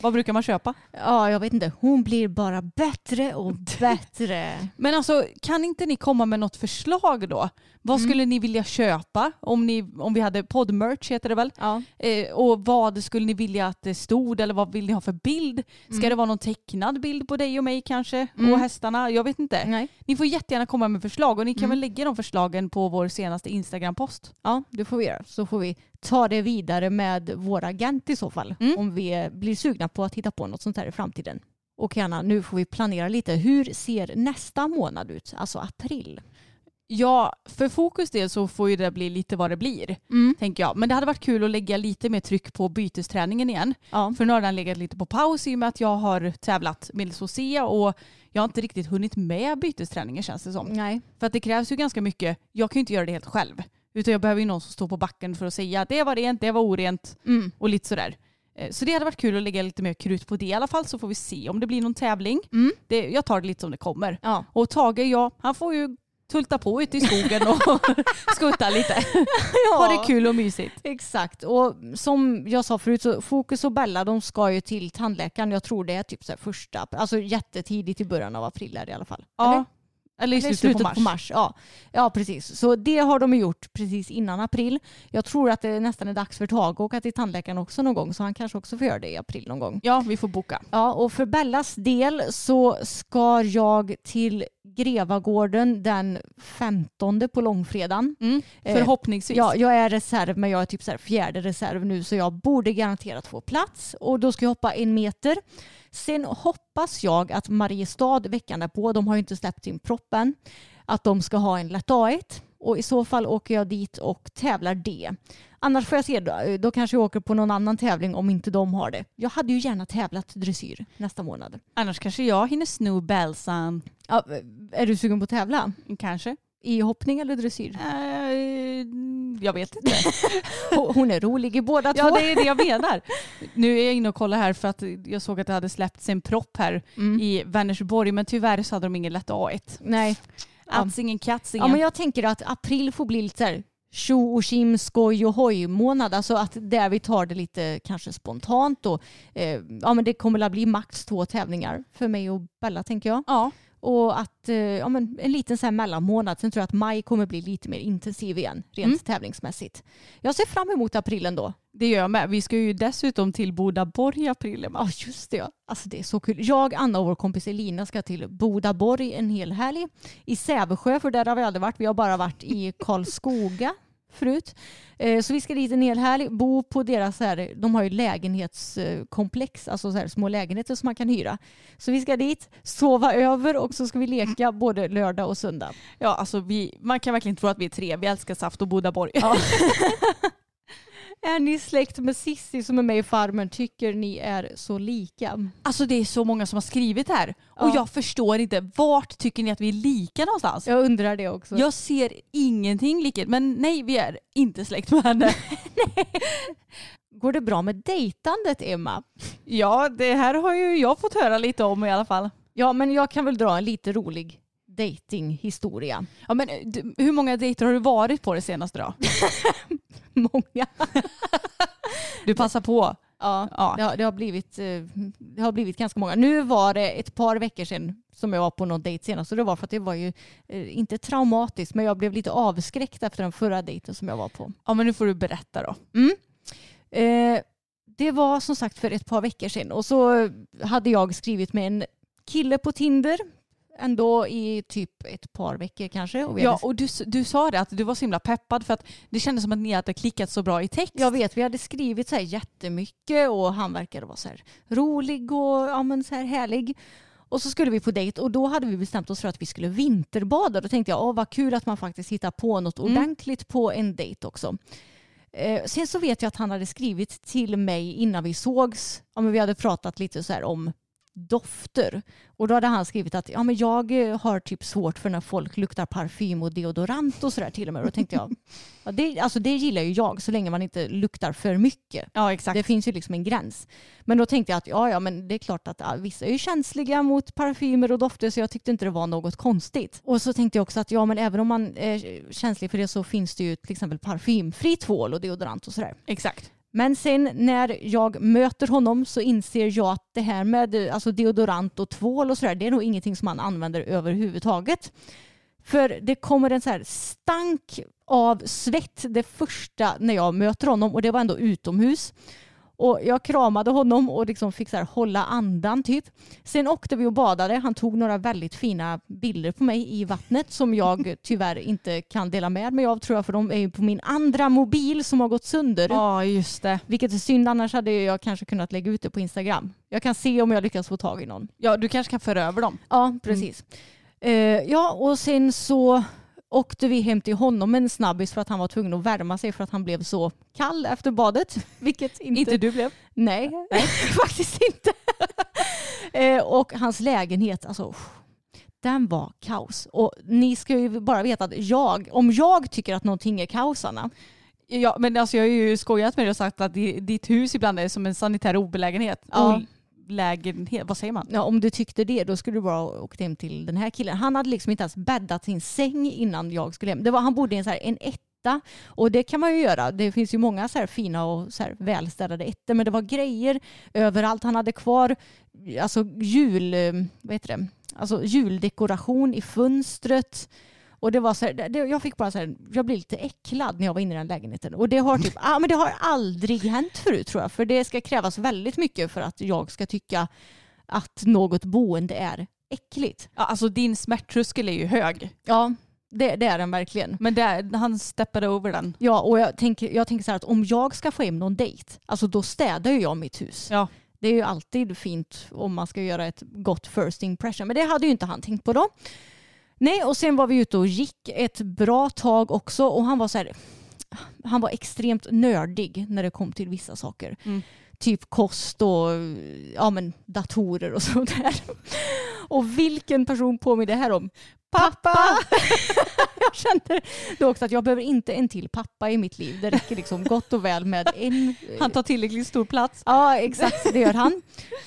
Vad brukar man köpa? Ja, jag vet inte. Hon blir bara bättre och bättre. Men alltså kan inte ni komma med något förslag då? Vad Mm. skulle ni vilja köpa om, ni, om vi hade poddmerch heter det väl? Ja. Eh, och vad skulle ni vilja att det stod eller vad vill ni ha för bild? Ska Mm. det vara någon tecknad bild på dig och mig kanske? Mm. Och hästarna? Jag vet inte. Nej. Ni får jättegärna komma med förslag och ni kan Mm. väl lägga de förslagen på vår senaste Instagram-post. Ja, det får vi göra. Så får vi ta det vidare med vår agent i så fall. Mm. Om vi blir sugna på att hitta på något sånt här i framtiden. Och Anna, nu får vi planera lite. Hur ser nästa månad ut? Alltså april. Ja, för fokus del så får ju det bli lite vad det blir, tänker jag. Men det hade varit kul att lägga lite mer tryck på bytesträningen igen. Ja. För nu har den legat lite på paus i och med att jag har tävlat med Sosea och jag har inte riktigt hunnit med bytesträningen känns det som. Nej. För att det krävs ju ganska mycket. Jag kan ju inte göra det helt själv. Utan jag behöver ju någon som står på backen för att säga att det var rent, det var orent Mm. och lite sådär. Eh, Så det hade varit kul att lägga lite mer krut på det i alla fall så får vi se om det blir någon tävling. Mm. Det, jag tar det lite som det kommer. Ja. Och Tage, ja, han får ju tulta på ute i skogen och skutta lite. Ha det kul och mysigt. Exakt. Och som jag sa förut så Fokus och Bella de ska ju till tandläkaren. Jag tror det är typ så första, alltså jättetidigt i början av april i alla fall. Ja. Eller? Eller i Eller slutet, på mars. Ja. ja, precis. Så det har de gjort precis innan april. Jag tror att det nästan är dags för Tage att åka till tandläkaren också någon gång så han kanske också får göra det i april någon gång. Ja, vi får boka. Ja, och för Bellas del så ska jag till Grevagården den 15 på långfredagen. Mm. Eh, Förhoppningsvis. Ja, jag är reserv men jag är typ så fjärde reserv nu så jag borde garanterat få plats och då ska jag hoppa en meter. Sen hoppas jag att Mariestad veckan därpå, de har ju inte släppt sin propp än, att de ska ha en lätt A1 och i så fall åker jag dit och tävlar det. Annars får jag se, då, då kanske jag åker på någon annan tävling om inte de har det. Jag hade ju gärna tävlat dressyr nästa månad. Annars kanske jag hinner sno bälsan. Ja, är du sugen på att tävla? Kanske. I hoppning eller dressyr? Eh, jag vet inte. Hon- är rolig i båda ja två. det är det jag menar. Nu är jag inne och kollar här för att jag såg att det hade släppts en propp här Mm. i Vänersborg men tyvärr så hade de ingen lätt A1. Nej. Ja. Atsingen katsingen. Ja, men jag tänker att april får bli lite så här tjo och tjim, skoj och hoj månad. Alltså att där vi tar det lite kanske spontant och eh, ja men det kommer att bli max två tävlingar för mig och Bella tänker jag. ja. Och att eh, ja, men en liten så här mellanmånad. Sen tror jag att maj kommer bli lite mer intensiv igen rent Mm. tävlingsmässigt. Jag ser fram emot aprilen då. Det gör jag med. Vi ska ju dessutom till Bodaborg i april. Ja just det ja. Alltså det är så kul. Jag, Anna och vår kompis Elina ska till Bodaborg en hel helg. I Sävsjö för där har vi aldrig varit. Vi har bara varit i Karlskoga förut. Eh, Så vi ska dit en hel helg, bo på deras, så här, de har ju lägenhetskomplex, alltså så här små lägenheter som man kan hyra. Så vi ska dit, sova över och så ska vi leka både lördag och söndag. Ja, alltså vi, man kan verkligen tro att vi är tre. Vi älskar saft och Bodaborg. Ja. är ni släkt med Sissi som är med i Farmen? Tycker ni är så lika? Alltså det är så många som har skrivit här och Ja. jag förstår inte. Vart tycker ni att vi är lika någonstans? Jag undrar det också. Jag ser ingenting likhet. Men nej, vi är inte släkt med henne. Går det bra med dejtandet Emma? ja, det här har ju jag fått höra lite om i alla fall. Ja, men jag kan väl dra en lite rolig datinghistoria. Ja, men du, hur många dejter har du varit på det senaste då? Många. Du passar på. Ja, Ja. Det, har, det, har blivit, eh, det har blivit ganska många. Nu var det ett par veckor sedan som jag var på någon dejt senast. Och det var för att det var ju eh, inte traumatiskt men jag blev lite avskräckt efter den förra dejten som jag var på. Ja, men nu får du berätta då. Eh, det var som sagt för ett par veckor sedan och så hade jag skrivit med en kille på Tinder ändå i typ ett par veckor kanske. Och Ja, och du, du sa det att du var så himla peppad för att det kändes som att ni hade klickat så bra i text. jag vet, vi hade skrivit så här jättemycket och han verkade vara så här rolig och ja, men så här härlig. Och så skulle vi på dejt och då hade vi bestämt oss för att vi skulle vinterbada. Då tänkte jag, åh vad kul att man faktiskt hittar på något Mm. ordentligt på en dejt också. Eh, sen så vet jag att han hade skrivit till mig innan vi sågs. Ja, men vi hade pratat lite så här om dofter. Och då hade han skrivit att ja, men jag eh, har typ svårt för när folk luktar parfym och deodorant och sådär till och med. Då tänkte jag, ja, det, alltså det gillar ju jag så länge man inte luktar för mycket. Ja, exakt. Det finns ju liksom en gräns. Men då tänkte jag att ja, ja, men det är klart att ja, vissa är ju känsliga mot parfymer och dofter så jag tyckte inte det var något konstigt. Och så tänkte jag också att ja, men även om man är känslig för det så finns det ju till exempel parfymfri tvål och deodorant och sådär. Exakt. Men sen när jag möter honom så inser jag att det här med alltså deodorant och tvål och sådär det är nog ingenting som han använder överhuvudtaget. För det kommer en så här stank av svett det första när jag möter honom och det var ändå utomhus. Och jag kramade honom och liksom fick så här hålla andan typ. Sen åkte vi och badade. Han tog några väldigt fina bilder på mig i vattnet som jag tyvärr inte kan dela med mig av tror jag för de är ju på min andra mobil som har gått sönder. Ja, just det. Vilket är synd, annars hade jag kanske kunnat lägga ut det på Instagram. Jag kan se om jag lyckas få tag i någon. Ja, du kanske kan föra över dem. Ja, precis. Eh, ja, och sen så åkte vi hem till honom en snabbis för att han var tvungen att värma sig för att han blev så kall efter badet. Vilket inte... Inte du blev. Nej, nej faktiskt inte. eh, och hans lägenhet, alltså den var kaos. Och ni ska ju bara veta att jag, om jag tycker att någonting är kaos, Anna, Ja, men alltså jag har ju skojat med dig och sagt att di- ditt hus ibland är som en sanitär obelägenhet. Ja lägenhet, vad säger man? Ja, om du tyckte det, då skulle du bara åkt hem till den här killen. Han hade liksom inte ens bäddat sin säng innan jag skulle hem. Det var, han bodde i en, så här, en etta och det kan man ju göra. Det finns ju många så här fina och så här välstädade ettor, men det var grejer överallt. Han hade kvar alltså jul, eh, vad heter det? Alltså juldekoration i fönstret. Och det var så här, det, jag fick bara så här, jag blev lite äcklad när jag var inne i den lägenheten. Och det har typ, ah, men det har aldrig hänt förut tror jag. För det ska krävas väldigt mycket för att jag ska tycka att något boende är äckligt. Ja, alltså din smärttröskel är ju hög. Ja, det, det är den verkligen. Men det, han steppade över den. Ja, och jag tänker, jag tänker så här att om jag ska få hem någon dejt, alltså då städar ju jag mitt hus. Ja. Det är ju alltid fint om man ska göra ett gott first impression. Men det hade ju inte han tänkt på då. Nej, och sen var vi ute och gick ett bra tag också och han var så här, han var extremt nördig när det kom till vissa saker. Mm. Typ kost och ja, men, datorer och sånt där. Och vilken person påminner det här om? Pappa! jag kände då också att jag behöver inte en till pappa i mitt liv. Det räcker liksom gott och väl med en. Han tar tillräckligt stor plats. Ja, exakt. Det gör han.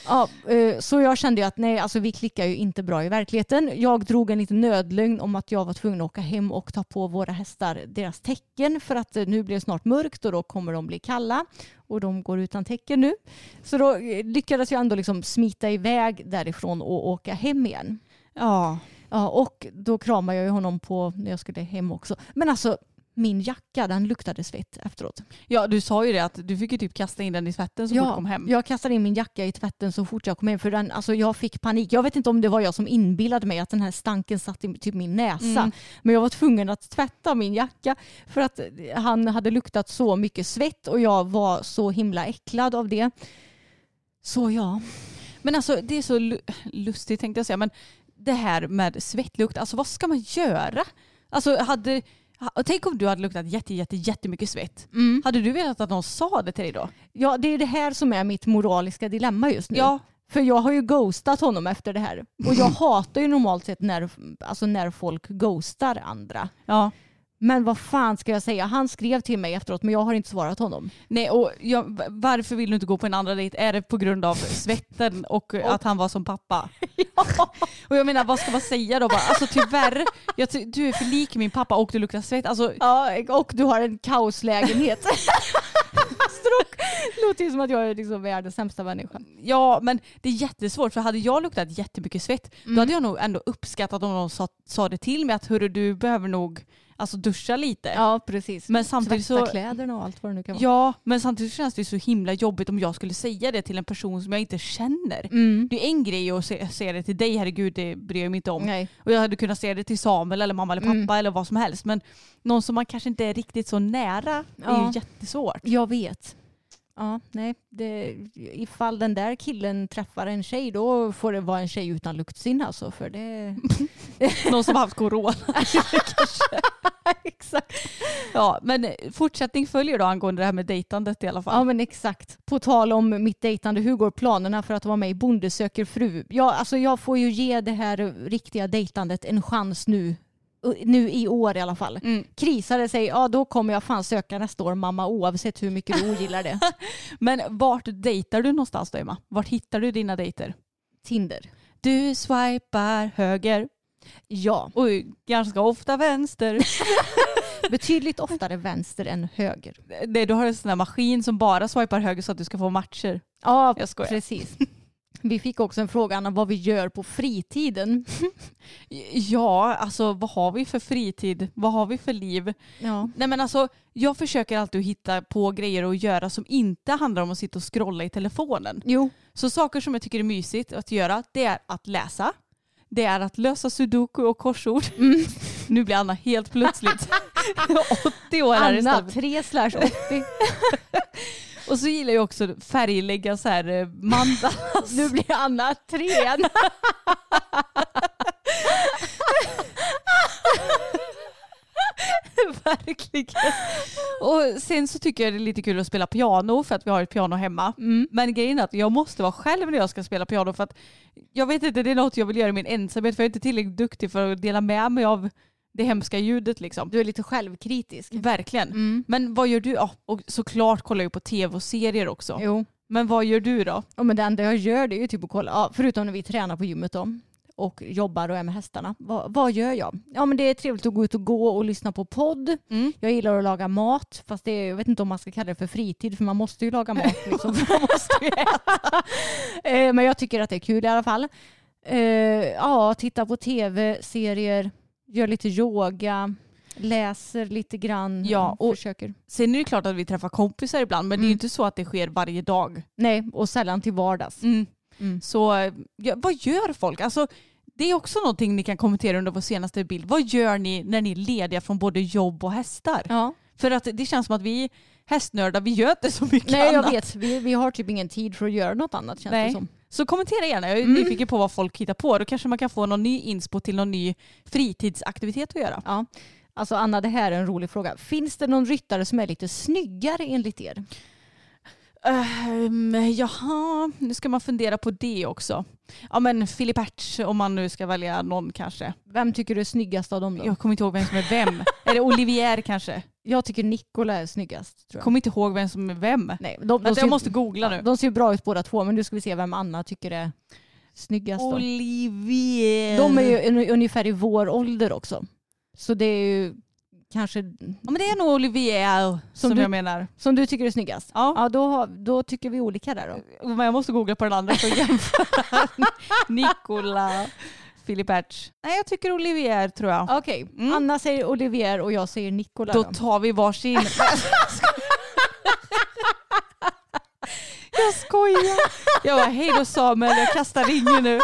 Ja, eh, så jag kände ju att nej, alltså vi klickar ju inte bra i verkligheten. Jag drog en liten nödlögn om att jag var tvungen att åka hem och ta på våra hästar deras tecken för att eh, nu blir det snart mörkt och då kommer de bli kalla och de går utan tecken nu. Så då eh, lyckades jag ändå liksom smita iväg därifrån och åka hem igen. Ja. Ja, och då kramade jag honom på när jag skulle hem också. Men alltså min jacka den luktade svett efteråt. ja, du sa ju det att du fick ju typ kasta in den i tvätten så fort du kom hem. Jag kastade in min jacka i tvätten så fort jag kom hem för den, alltså jag fick panik. Jag vet inte om det var jag som inbillade mig att den här stanken satt i typ min näsa. Mm. Men jag var tvungen att tvätta min jacka för att han hade luktat så mycket svett och jag var så himla äcklad av det. Så ja. Men alltså det är så lu- lustigt tänkte jag säga. Men det här med svettlukt, alltså vad ska man göra? Alltså hade, ha- tänk om du hade luktat jätte, jätte, jättemycket svett. Hade du velat att någon sa det till dig då? Ja, det är det här som är mitt moraliska dilemma just nu. Ja. För jag har ju ghostat honom efter det här. Och jag hatar ju normalt sett när, alltså när folk ghostar andra. Ja. Men vad fan ska jag säga? Han skrev till mig efteråt men jag har inte svarat honom. Nej, och jag, varför vill du inte gå på en andra dejt? Är det på grund av svetten och att han var som pappa? Och jag menar, vad ska man säga då? Bara, alltså tyvärr, jag, du är för lik min pappa och du luktar svett. Alltså, Ja, och du har en kaoslägenhet. Stroke. Låter ju som att jag är liksom världens sämsta människa. ja, men det är jättesvårt för hade jag luktat jättemycket svett då hade jag nog ändå uppskattat om någon sa, sa det till mig att hörru du behöver nog alltså, duscha lite. Ja, precis. Men samtidigt Tvätta så... kläderna och allt vad det nu kan vara. Ja, men samtidigt känns det så himla jobbigt om jag skulle säga det till en person som jag inte känner. Mm. Det är en grej att se- säga det till dig, herregud det bryr jag mig inte om. Nej. Och jag hade kunnat säga det till Samuel eller mamma eller pappa Mm. eller vad som helst. Men någon som man kanske inte är riktigt så nära är Ja. ju jättesvårt. Jag vet. Ja, nej. Det, ifall den där killen träffar en tjej då får det vara en tjej utan luktsinne alltså. För det... Någon som har haft corona. Exakt. Ja, men fortsättning följer då angående det här med dejtandet i alla fall. Ja men exakt. På tal om mitt dejtande, hur går planerna för att vara med i Bonde söker fru? Ja, alltså jag får ju ge det här riktiga dejtandet en chans nu. Nu i år i alla fall. Mm. Det sig, ja då kommer jag fan söka nästa år mamma oavsett hur mycket du ogillar det. Men vart dejtar du någonstans då Emma? Vart hittar du dina dejter? Tinder. Du swipar höger Ja, och ganska ofta vänster. betydligt oftare vänster än höger. Du har en sån där maskin som bara swipar höger så att du ska få matcher. Ja, Jag skojar. precis. Vi fick också en fråga om vad vi gör på fritiden. Ja, alltså vad har vi för fritid? Vad har vi för liv? Ja. Nej men alltså, jag försöker alltid hitta på grejer att göra som inte handlar om att sitta och scrolla i telefonen. Jo, Så saker som jag tycker är mysigt att göra, det är att läsa. Det är att lösa sudoku och korsord. Nu blir Anna helt plötsligt 80 år här Anna istället. 3 slash 80. Och så gillar jag också färglägga så här eh, mandalas. Nu blir Anna 3. Verkligen. Och sen så tycker jag det är lite kul att spela piano för att vi har ett piano hemma. Men grejen är att jag måste vara själv när jag ska spela piano för att jag vet inte, det är något jag vill göra i min ensamhet för jag är inte tillräckligt duktig för att dela med mig av det hemska ljudet liksom. Du är lite självkritisk. Verkligen. Men vad gör du? Ja, och såklart kollar jag på tv och serier också. Jo. Men vad gör du då? Ja, men det enda jag gör det är ju typ att kolla, ja, förutom när vi tränar på gymmet då och jobbar och är med hästarna. Vad, vad gör jag? Ja men det är trevligt att gå ut och gå och lyssna på podd. Mm. Jag gillar att laga mat fast det är, jag vet inte om man ska kalla det för fritid för man måste ju laga mat. Liksom. man måste äta. Eh, men jag tycker att det är kul i alla fall. Eh, ja, titta på tv, serier, gör lite yoga, läser lite grann. Ja, och- försöker. Sen är det klart att vi träffar kompisar ibland men det är ju inte så att det sker varje dag. Nej, och sällan till vardags. Mm. Mm. Så ja, vad gör folk? Alltså, det är också någonting ni kan kommentera under vår senaste bild. Vad gör ni när ni är lediga från både jobb och hästar? Ja. För att det känns som att vi hästnördar, vi gör inte så mycket Nej jag annat. vet, vi, vi har typ ingen tid för att göra något annat känns Nej. det som. Så kommentera gärna, jag är Mm. nyfiken på vad folk hittar på. Då kanske man kan få någon ny inspo till någon ny fritidsaktivitet att göra. Ja. Alltså Anna, det här är en rolig fråga. Finns det någon ryttare som är lite snyggare enligt er? Um, jaha, nu ska man fundera på det också. Ja men Filip Hertz om man nu ska välja någon kanske. Vem tycker du är snyggast av dem då? Jag kommer inte ihåg vem som är vem. är det Olivier kanske? Jag tycker Nikola är snyggast. Tror jag. Kommer inte ihåg vem som är vem. Nej, de, de, Vänta, ser, jag måste googla nu. de ser ju bra ut båda två men nu ska vi se vem Anna tycker är snyggast. Då. Olivier. De är ju un- ungefär i vår ålder också. Så det är ju kanske Ja men det är nog Olivier som, du- jag menar. som du tycker är snyggast. Ja. Ja, då, då tycker vi olika där då. Men jag måste googla på den andra för att jämföra. Nikola, Filip Hertz. Nej jag tycker Olivier tror jag. Okej, Mm. Anna säger Olivier och jag säger Nikola. Då tar vi varsin. jag skojar. Jag bara hej då Samuel, jag kastar ringen nu.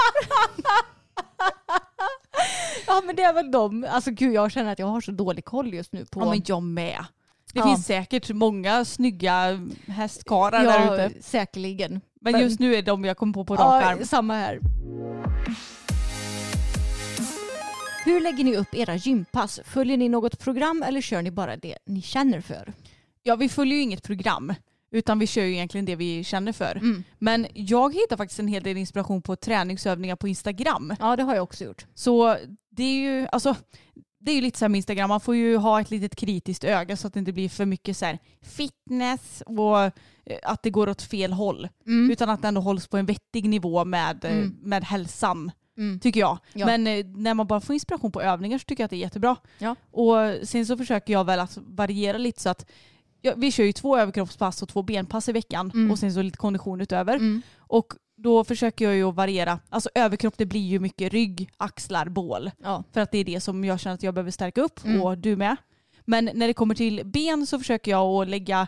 Ja men det är väl de. Alltså gud jag känner att jag har så dålig koll just nu på... Ja men jag med. Det Ja. finns säkert många snygga hästkarlar ja, där ute. säkerligen. Men just nu är de jag kom på på rak arm. Samma här. Hur lägger ni upp era gympass? Följer ni något program eller kör ni bara det ni känner för? Ja vi följer ju inget program. Utan vi kör ju egentligen det vi känner för. Mm. Men jag hittar faktiskt en hel del inspiration på träningsövningar på Instagram. Ja det har jag också gjort. Så det är ju, alltså, det är ju lite så här med Instagram, man får ju ha ett litet kritiskt öga så att det inte blir för mycket så här fitness och eh, att det går åt fel håll. Mm. Utan att det ändå hålls på en vettig nivå med, eh, Mm. med hälsan, Mm. tycker jag. Ja. Men eh, när man bara får inspiration på övningar så tycker jag att det är jättebra. Ja. Och sen så försöker jag väl att variera lite så att ja, vi kör ju två överkroppspass och två benpass i veckan Mm. och sen så lite kondition utöver. Mm. Och då försöker jag ju att variera. Alltså överkropp det blir ju mycket rygg, axlar, bål. Ja. För att det är det som jag känner att jag behöver stärka upp Mm. och du med. Men när det kommer till ben så försöker jag att lägga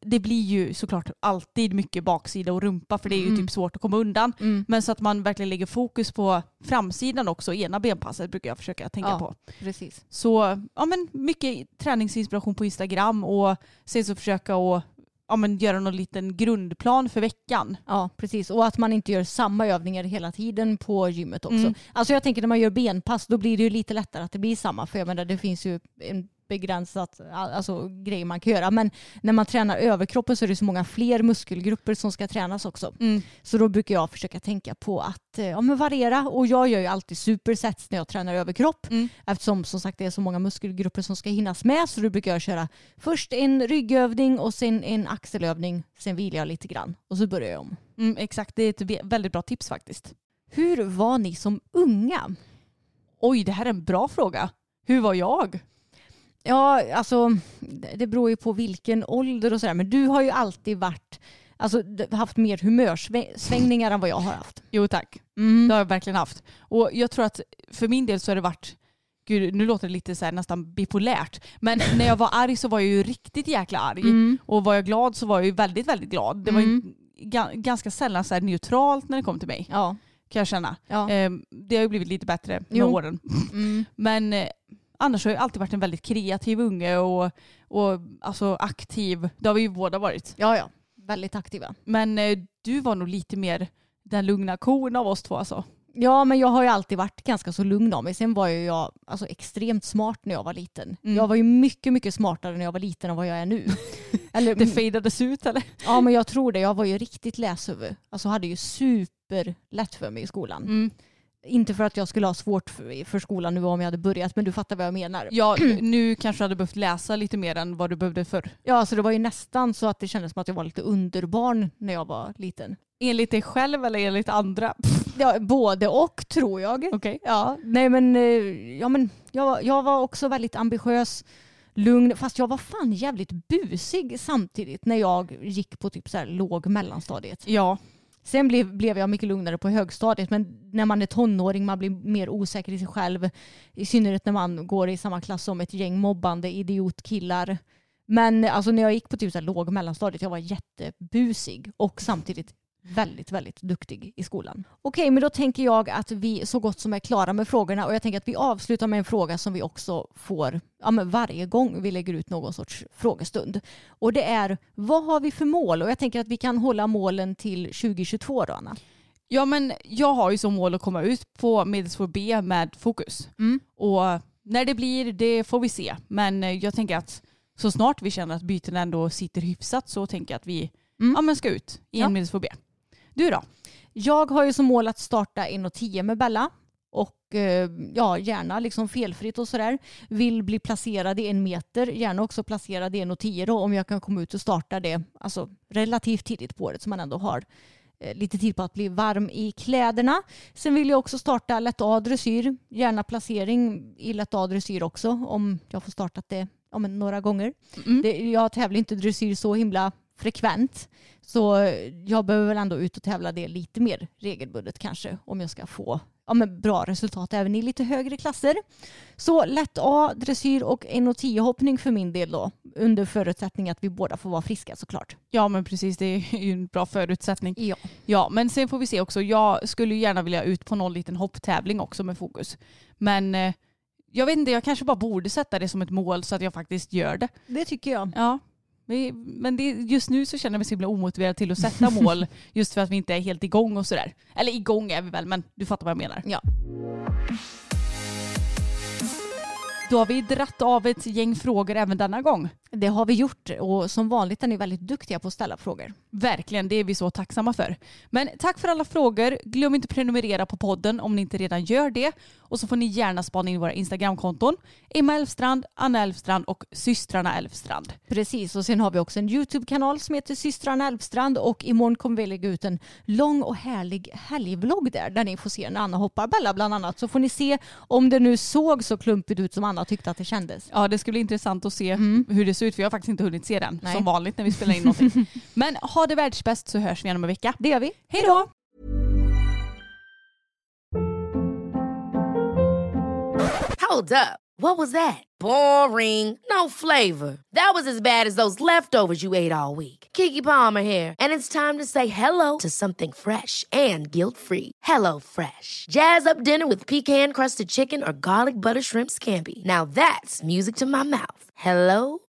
det blir ju såklart alltid mycket baksida och rumpa för det är ju Mm. typ svårt att komma undan. Mm. Men så att man verkligen lägger fokus på framsidan också, ena benpasset brukar jag försöka tänka Ja. på. Precis. Så ja, men mycket träningsinspiration på Instagram och sen så försöka att ja, men göra någon liten grundplan för veckan. Ja, precis. Och att man inte gör samma övningar hela tiden på gymmet också. Mm. Alltså jag tänker när man gör benpass då blir det ju lite lättare att det blir samma. För jag menar det finns ju en begränsat alltså, grej man kan göra. Men när man tränar överkroppen så är det så många fler muskelgrupper som ska tränas också. Mm. Så då brukar jag försöka tänka på att eh, ja, men variera. Och jag gör ju alltid supersets när jag tränar överkropp. Mm. Eftersom som sagt det är så många muskelgrupper som ska hinnas med. Så då brukar jag köra först en ryggövning och sen en axelövning. Sen vilar jag lite grann och så börjar jag om. Mm, exakt, det är ett väldigt bra tips faktiskt. Hur var ni som unga? Oj, det här är en bra fråga. Hur var jag? Ja, alltså det beror ju på vilken ålder och sådär. Men du har ju alltid varit, alltså haft mer humörsvängningar än vad jag har haft. Jo tack, Mm. det har jag verkligen haft. Och jag tror att för min del så har det varit, gud nu låter det lite så här nästan bipolärt, men när jag var arg så var jag ju riktigt jäkla arg. Mm. Och var jag glad så var jag ju väldigt, väldigt glad. Det var ju Mm. ga- ganska sällan så neutralt när det kom till mig, Ja. kan jag känna. ja. Ehm, det har ju blivit lite bättre med Jo. åren. Mm. Men eh, annars har jag alltid varit en väldigt kreativ unge och, och alltså aktiv. Det har vi ju båda varit. ja, ja. Väldigt aktiva. Men eh, du var nog lite mer den lugna kon av oss två alltså. Ja, men jag har ju alltid varit ganska så lugn av mig. Sen var ju jag alltså, extremt smart när jag var liten. Mm. Jag var ju mycket, mycket smartare när jag var liten än vad jag är nu. Eller, Det fejdades ut eller? ja, men jag tror det. Jag var ju riktigt läshuvud. Alltså hade ju superlätt för mig i skolan. Mm. Inte för att jag skulle ha svårt för, för skolan nu om jag hade börjat, men du fattar vad jag menar. Ja, nu kanske du hade behövt läsa lite mer än vad du behövde förr. Ja, alltså det var ju nästan så att det kändes som att jag var lite underbarn när jag var liten. Enligt dig själv eller enligt andra? Ja, både och tror jag. Okej. Ja, nej men, eh, ja, men jag, jag var också väldigt ambitiös, lugn, fast jag var fan jävligt busig samtidigt när jag gick på typ så här låg mellanstadiet. Ja. Sen blev, blev jag mycket lugnare på högstadiet men när man är tonåring man blir mer osäker i sig själv. I synnerhet när man går i samma klass som ett gäng mobbande idiotkillar. Men alltså när jag gick på typ så här låg mellanstadiet jag var jättebusig och samtidigt väldigt, väldigt duktig i skolan. Okej, men då tänker jag att vi så gott som är klara med frågorna och jag tänker att vi avslutar med en fråga som vi också får ja, varje gång vi lägger ut någon sorts frågestund. Och det är, vad har vi för mål? Och jag tänker att vi kan hålla målen till 2022 då, Anna. Ja men jag har ju som mål att komma ut på medelsvår B med fokus. Mm. Och när det blir det får vi se. Men jag tänker att så snart vi känner att byten ändå sitter hyfsat så tänker jag att vi Mm. ja, men ska ut i Ja. en medelsvår B. Du då? Jag har ju som mål att starta 1,10 med Bella och eh, ja, gärna liksom felfritt och sådär. Vill bli placerad i en meter, gärna också placerad i 1,10 då om jag kan komma ut och starta det alltså, relativt tidigt på året så man ändå har eh, lite tid på att bli varm i kläderna. Sen vill jag också starta lätt A dressyr, gärna placering i lätt A dressyr också om jag får startat det men några gånger. Mm. Det, jag tävlar inte dressyr så himla frekvent. Så jag behöver väl ändå ut och tävla det lite mer regelbundet kanske om jag ska få ja, men bra resultat även i lite högre klasser. Så lätt A, dressyr och 1,10 hoppning för min del då. Under förutsättning att vi båda får vara friska såklart. Ja men precis det är ju en bra förutsättning. Ja. Ja men sen får vi se också. Jag skulle gärna vilja ut på någon liten hopptävling också med fokus. Men eh, jag vet inte, jag kanske bara borde sätta det som ett mål så att jag faktiskt gör det. Det tycker jag. Ja. Men det, just nu så känner jag mig så himla omotiverad till att sätta mål just för att vi inte är helt igång och sådär. Eller igång är vi väl men du fattar vad jag menar. Ja. Då har vi dratt av ett gäng frågor även denna gång. Det har vi gjort och som vanligt är ni väldigt duktiga på att ställa frågor. Verkligen, det är vi så tacksamma för. Men tack för alla frågor. Glöm inte att prenumerera på podden om ni inte redan gör det. Och så får ni gärna spana in våra Instagramkonton. Emma Elfstrand, Anna Elfstrand och systrarna Elfstrand. Precis, och sen har vi också en YouTube-kanal som heter systrarna Elfstrand och imorgon kommer vi lägga ut en lång och härlig helgvlogg där, där ni får se när Anna hoppar Bella bland annat. Så får ni se om det nu såg så klumpigt ut som Anna tyckte att det kändes. Ja, det ska bli intressant att se hur det ser ut för jag har faktiskt inte hunnit se den Nej. som vanligt när vi spelar in någonting. Men ha det världsbäst så hörs vi igen om en vecka. Det gör vi. Hej då! Hold up. What was that? Boring. No flavor. That was as bad as those leftovers you ate all week. Kiki Palmer here, and it's time to say hello to something fresh and guilt-free. Hello Fresh. Jazz up dinner with pecan-crusted chicken or garlic butter shrimp scampi. Now that's music to my mouth. Hello